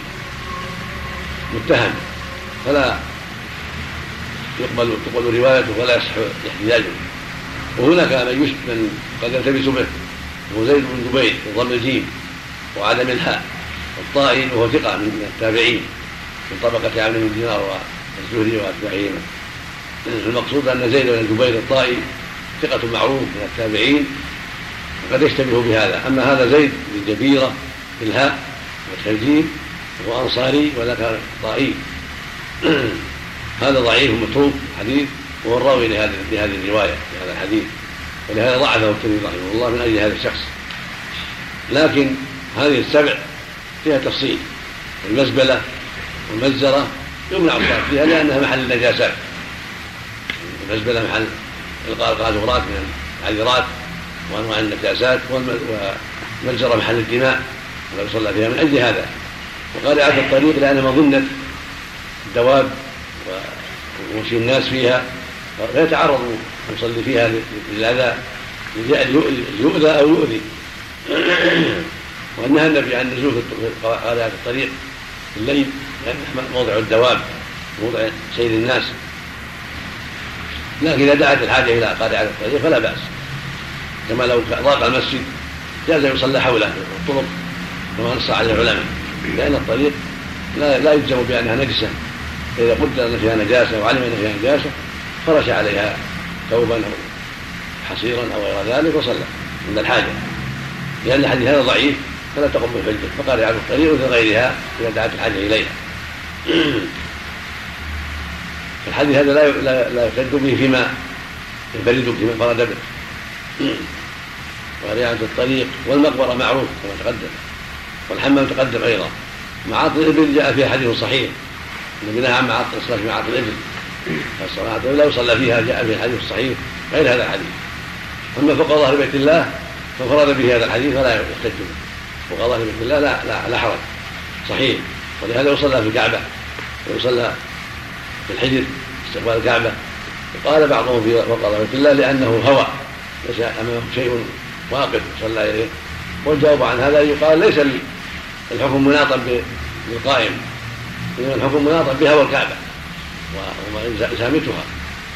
متهم. فلا يقبل تقبل روايته ولا يصح احتجاجه. وهناك من من قد يلتبس به وهو زيد بن زبير بضم الجيم وعدم الهاء الطائي وهو ثقة من التابعين من طبقة عمرو بن دينار والزهري وأتباعهما المقصود أن زيد بن جبير الطائي ثقة معروف من التابعين وقد يشتبه بهذا. أما هذا زيد بن جبيرة بالهاء والترجيم وهو أنصاري وذاك طائي هذا ضعيف متروك حديث وهو الراوي لهذه لهذه الرواية لهذا الحديث. ولهذا ضعفه الترمذي رحمه الله من أجل هذا الشخص. لكن هذه السبع فيها تفصيل. المزبلة والمزرة يمنع الصلاة فيها لأنها محل النجاسات. المزبلة محل القاذورات من العذرات وأنواع النجاسات والمزرة محل الدماء. ولا يصلى فيها من أجل هذا. وقارعة الطريق لأن مظنة الدواب ومشي الناس فيها. لا يتعرض المصلي فيها للأذى. ليؤذى أو يؤذي. ونهى النبي عن النزول في قارعة الطريق في الليل. لأنه موضع الدواب موضع سير الناس. لكن إذا دعت الحاجة إلى قارعة الطريق فلا بأس. كما لو ضاق المسجد جاز يصلى حوله الطرق كما نص عليه العلماء. لأن الطريق لا لا يجزم بأنها نجسة. فإذا قدر أن فيها نجاسة وعلم أن فيها نجاسة فرش عليها ثوبا أو حصيرا أو غير ذلك وصلى عند الحاجة. لأن الحديث هذا ضعيف فلا تقم بالحجة. فقال على الطريق مثل غيرها إذا دعت الحاجة إليها. الحديث هذا لا لا, يحتج به فيما ينفرد فيما انفرد به ورعاية الطريق والمقبرة معروف كما تقدم. والحمام تقدم أيضا. معاطي الإبل جاء فيها حديث صحيح. النبي نهى عن معاطي الصلاة في معاطي الإبل. الصلاة لا يصلى فيها جاء في الحديث الصحيح غير هذا الحديث. أما فوق ظهر بيت الله فانفرد به هذا الحديث فلا يحتج به. فوق ظهر بيت الله لا لا, لا حرج. صحيح. ولهذا يصلى في الكعبة ويصلى في الحجر استقبال الكعبة. وقال بعضهم في ظهر بيت الله لأنه هوى ليس أمامه شيء واقف صلى إليه. والجواب عن هذا يقال ليس الحكم مناطا بالقائم إنما الحكم مناطا بهوى الكعبة وإزامتها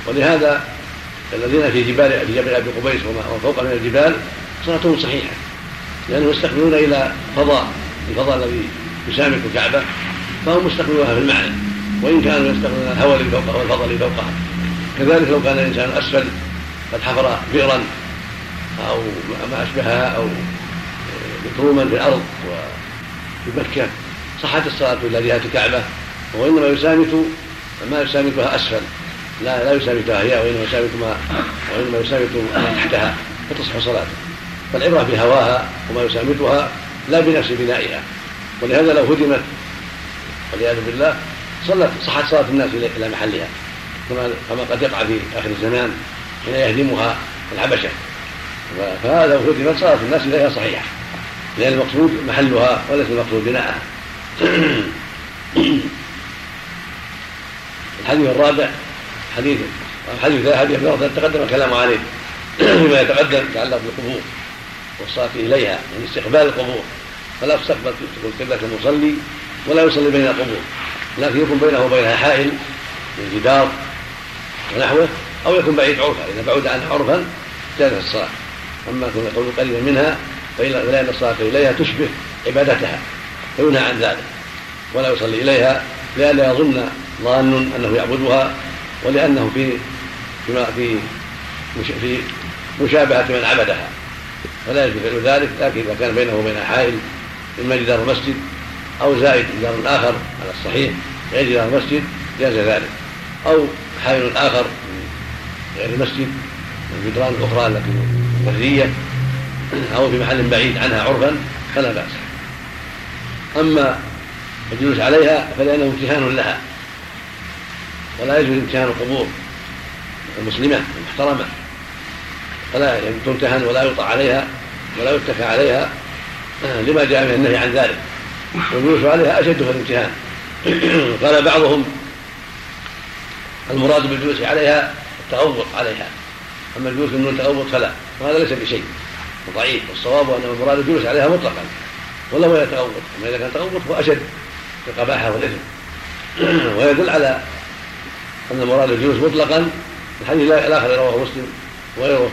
ولهذا الذين في جبال في جبل أبي قبيس وما فوق من الجبال صلاتهم صحيحة لأنهم يستقبلون إلى فضاء الفضاء الذي يسامك الكعبة فهم مستقبلونها في المعنى وإن كانوا يستقبلون الهواء الذي فوقها والفضاء الذي فوقها كذلك لو كان الإنسان أسفل قد حفر بئرا أو ما اشبهها أو مكروما في الأرض وفي مكة صحت الصلاة إلى جهة الكعبة وانما يسامت ما يسامتها أسفل. لا لا يسامتها هي وإنما يسامت ما وإنما يسامت ما تحتها. فتصح صلاته. فالعبرة بهواها وما يسامتها لا بنفس بنائها. ولهذا لو هدمت والعياذ بالله صلت صحت صلاة الناس إلى محلها. كما كما قد يقع في آخر الزمان حين يهدمها الحبشة. فهذا لو صلاه الناس إليها صحيحة. لأن المقصود محلها وليس المقصود بناءها. الحديث الرابع حديث حديث حديث تقدم الكلام عليه فيما يتقدم يتعلق بالقبور والصلاة إليها يعني استقبال القبور. فلا تستقبل قبلة المصلي ولا يصلي بين القبور. لكن يكون بينه وبينها حائل من جدار ونحوه أو يكون بعيد عرفا إذا بعد عنها عرفا جازت الصلاة. أما كون القبور قريبا منها فإن الصلاة إليها تشبه عبادتها فينهى عن ذلك ولا يصلي إليها لئلا يظن ظان أنه يعبدها ولأنه في في في مشابهة من عبدها. فلا يجوز فعل ذلك لكن إذا كان بينه وبين حائل إما جدار المسجد أو زائد جدار آخر على الصحيح غير جدار المسجد جاز ذلك. أو حائل آخر غير المسجد من الجدران الأخرى التي برية أو في محل بعيد عنها عرفا فلا بأس. أما الجلوس عليها فلأنه امتهان لها. ولا يجوز امتهان القبور المسلمة المحترمة. فلا تمتهن ولا يطع عليها ولا يتكى عليها لما جاء من النهي عن ذلك. والجلوس عليها أشد في الامتهان قال بعضهم المراد بالجلوس عليها التغوط عليها. أما الجلوس من التغوط فلا وهذا ليس بشيء ضعيف والصواب أن المراد الجلوس عليها مطلقا ولا هو يتغوط أما إذا كان تغوط فهو أشد في القباحة والإثم ويدل على أن المراد الجلوس مطلقا الحديث الآخر رواه مسلم وغيره.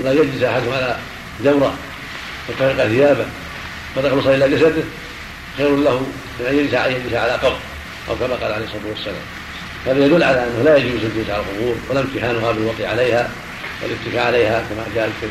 إذا يجلس أحدهم على جمرة وتفرق ثيابة فتخلص إلى جسده. خير له من أن يجلس يجلس على قبر أو كما قال عليه الصلاة والسلام. هذا يدل على أنه لا يجوز الجلوس على القبور ولا امتحانها بالوطي عليها والاتكاء عليها كما جاء في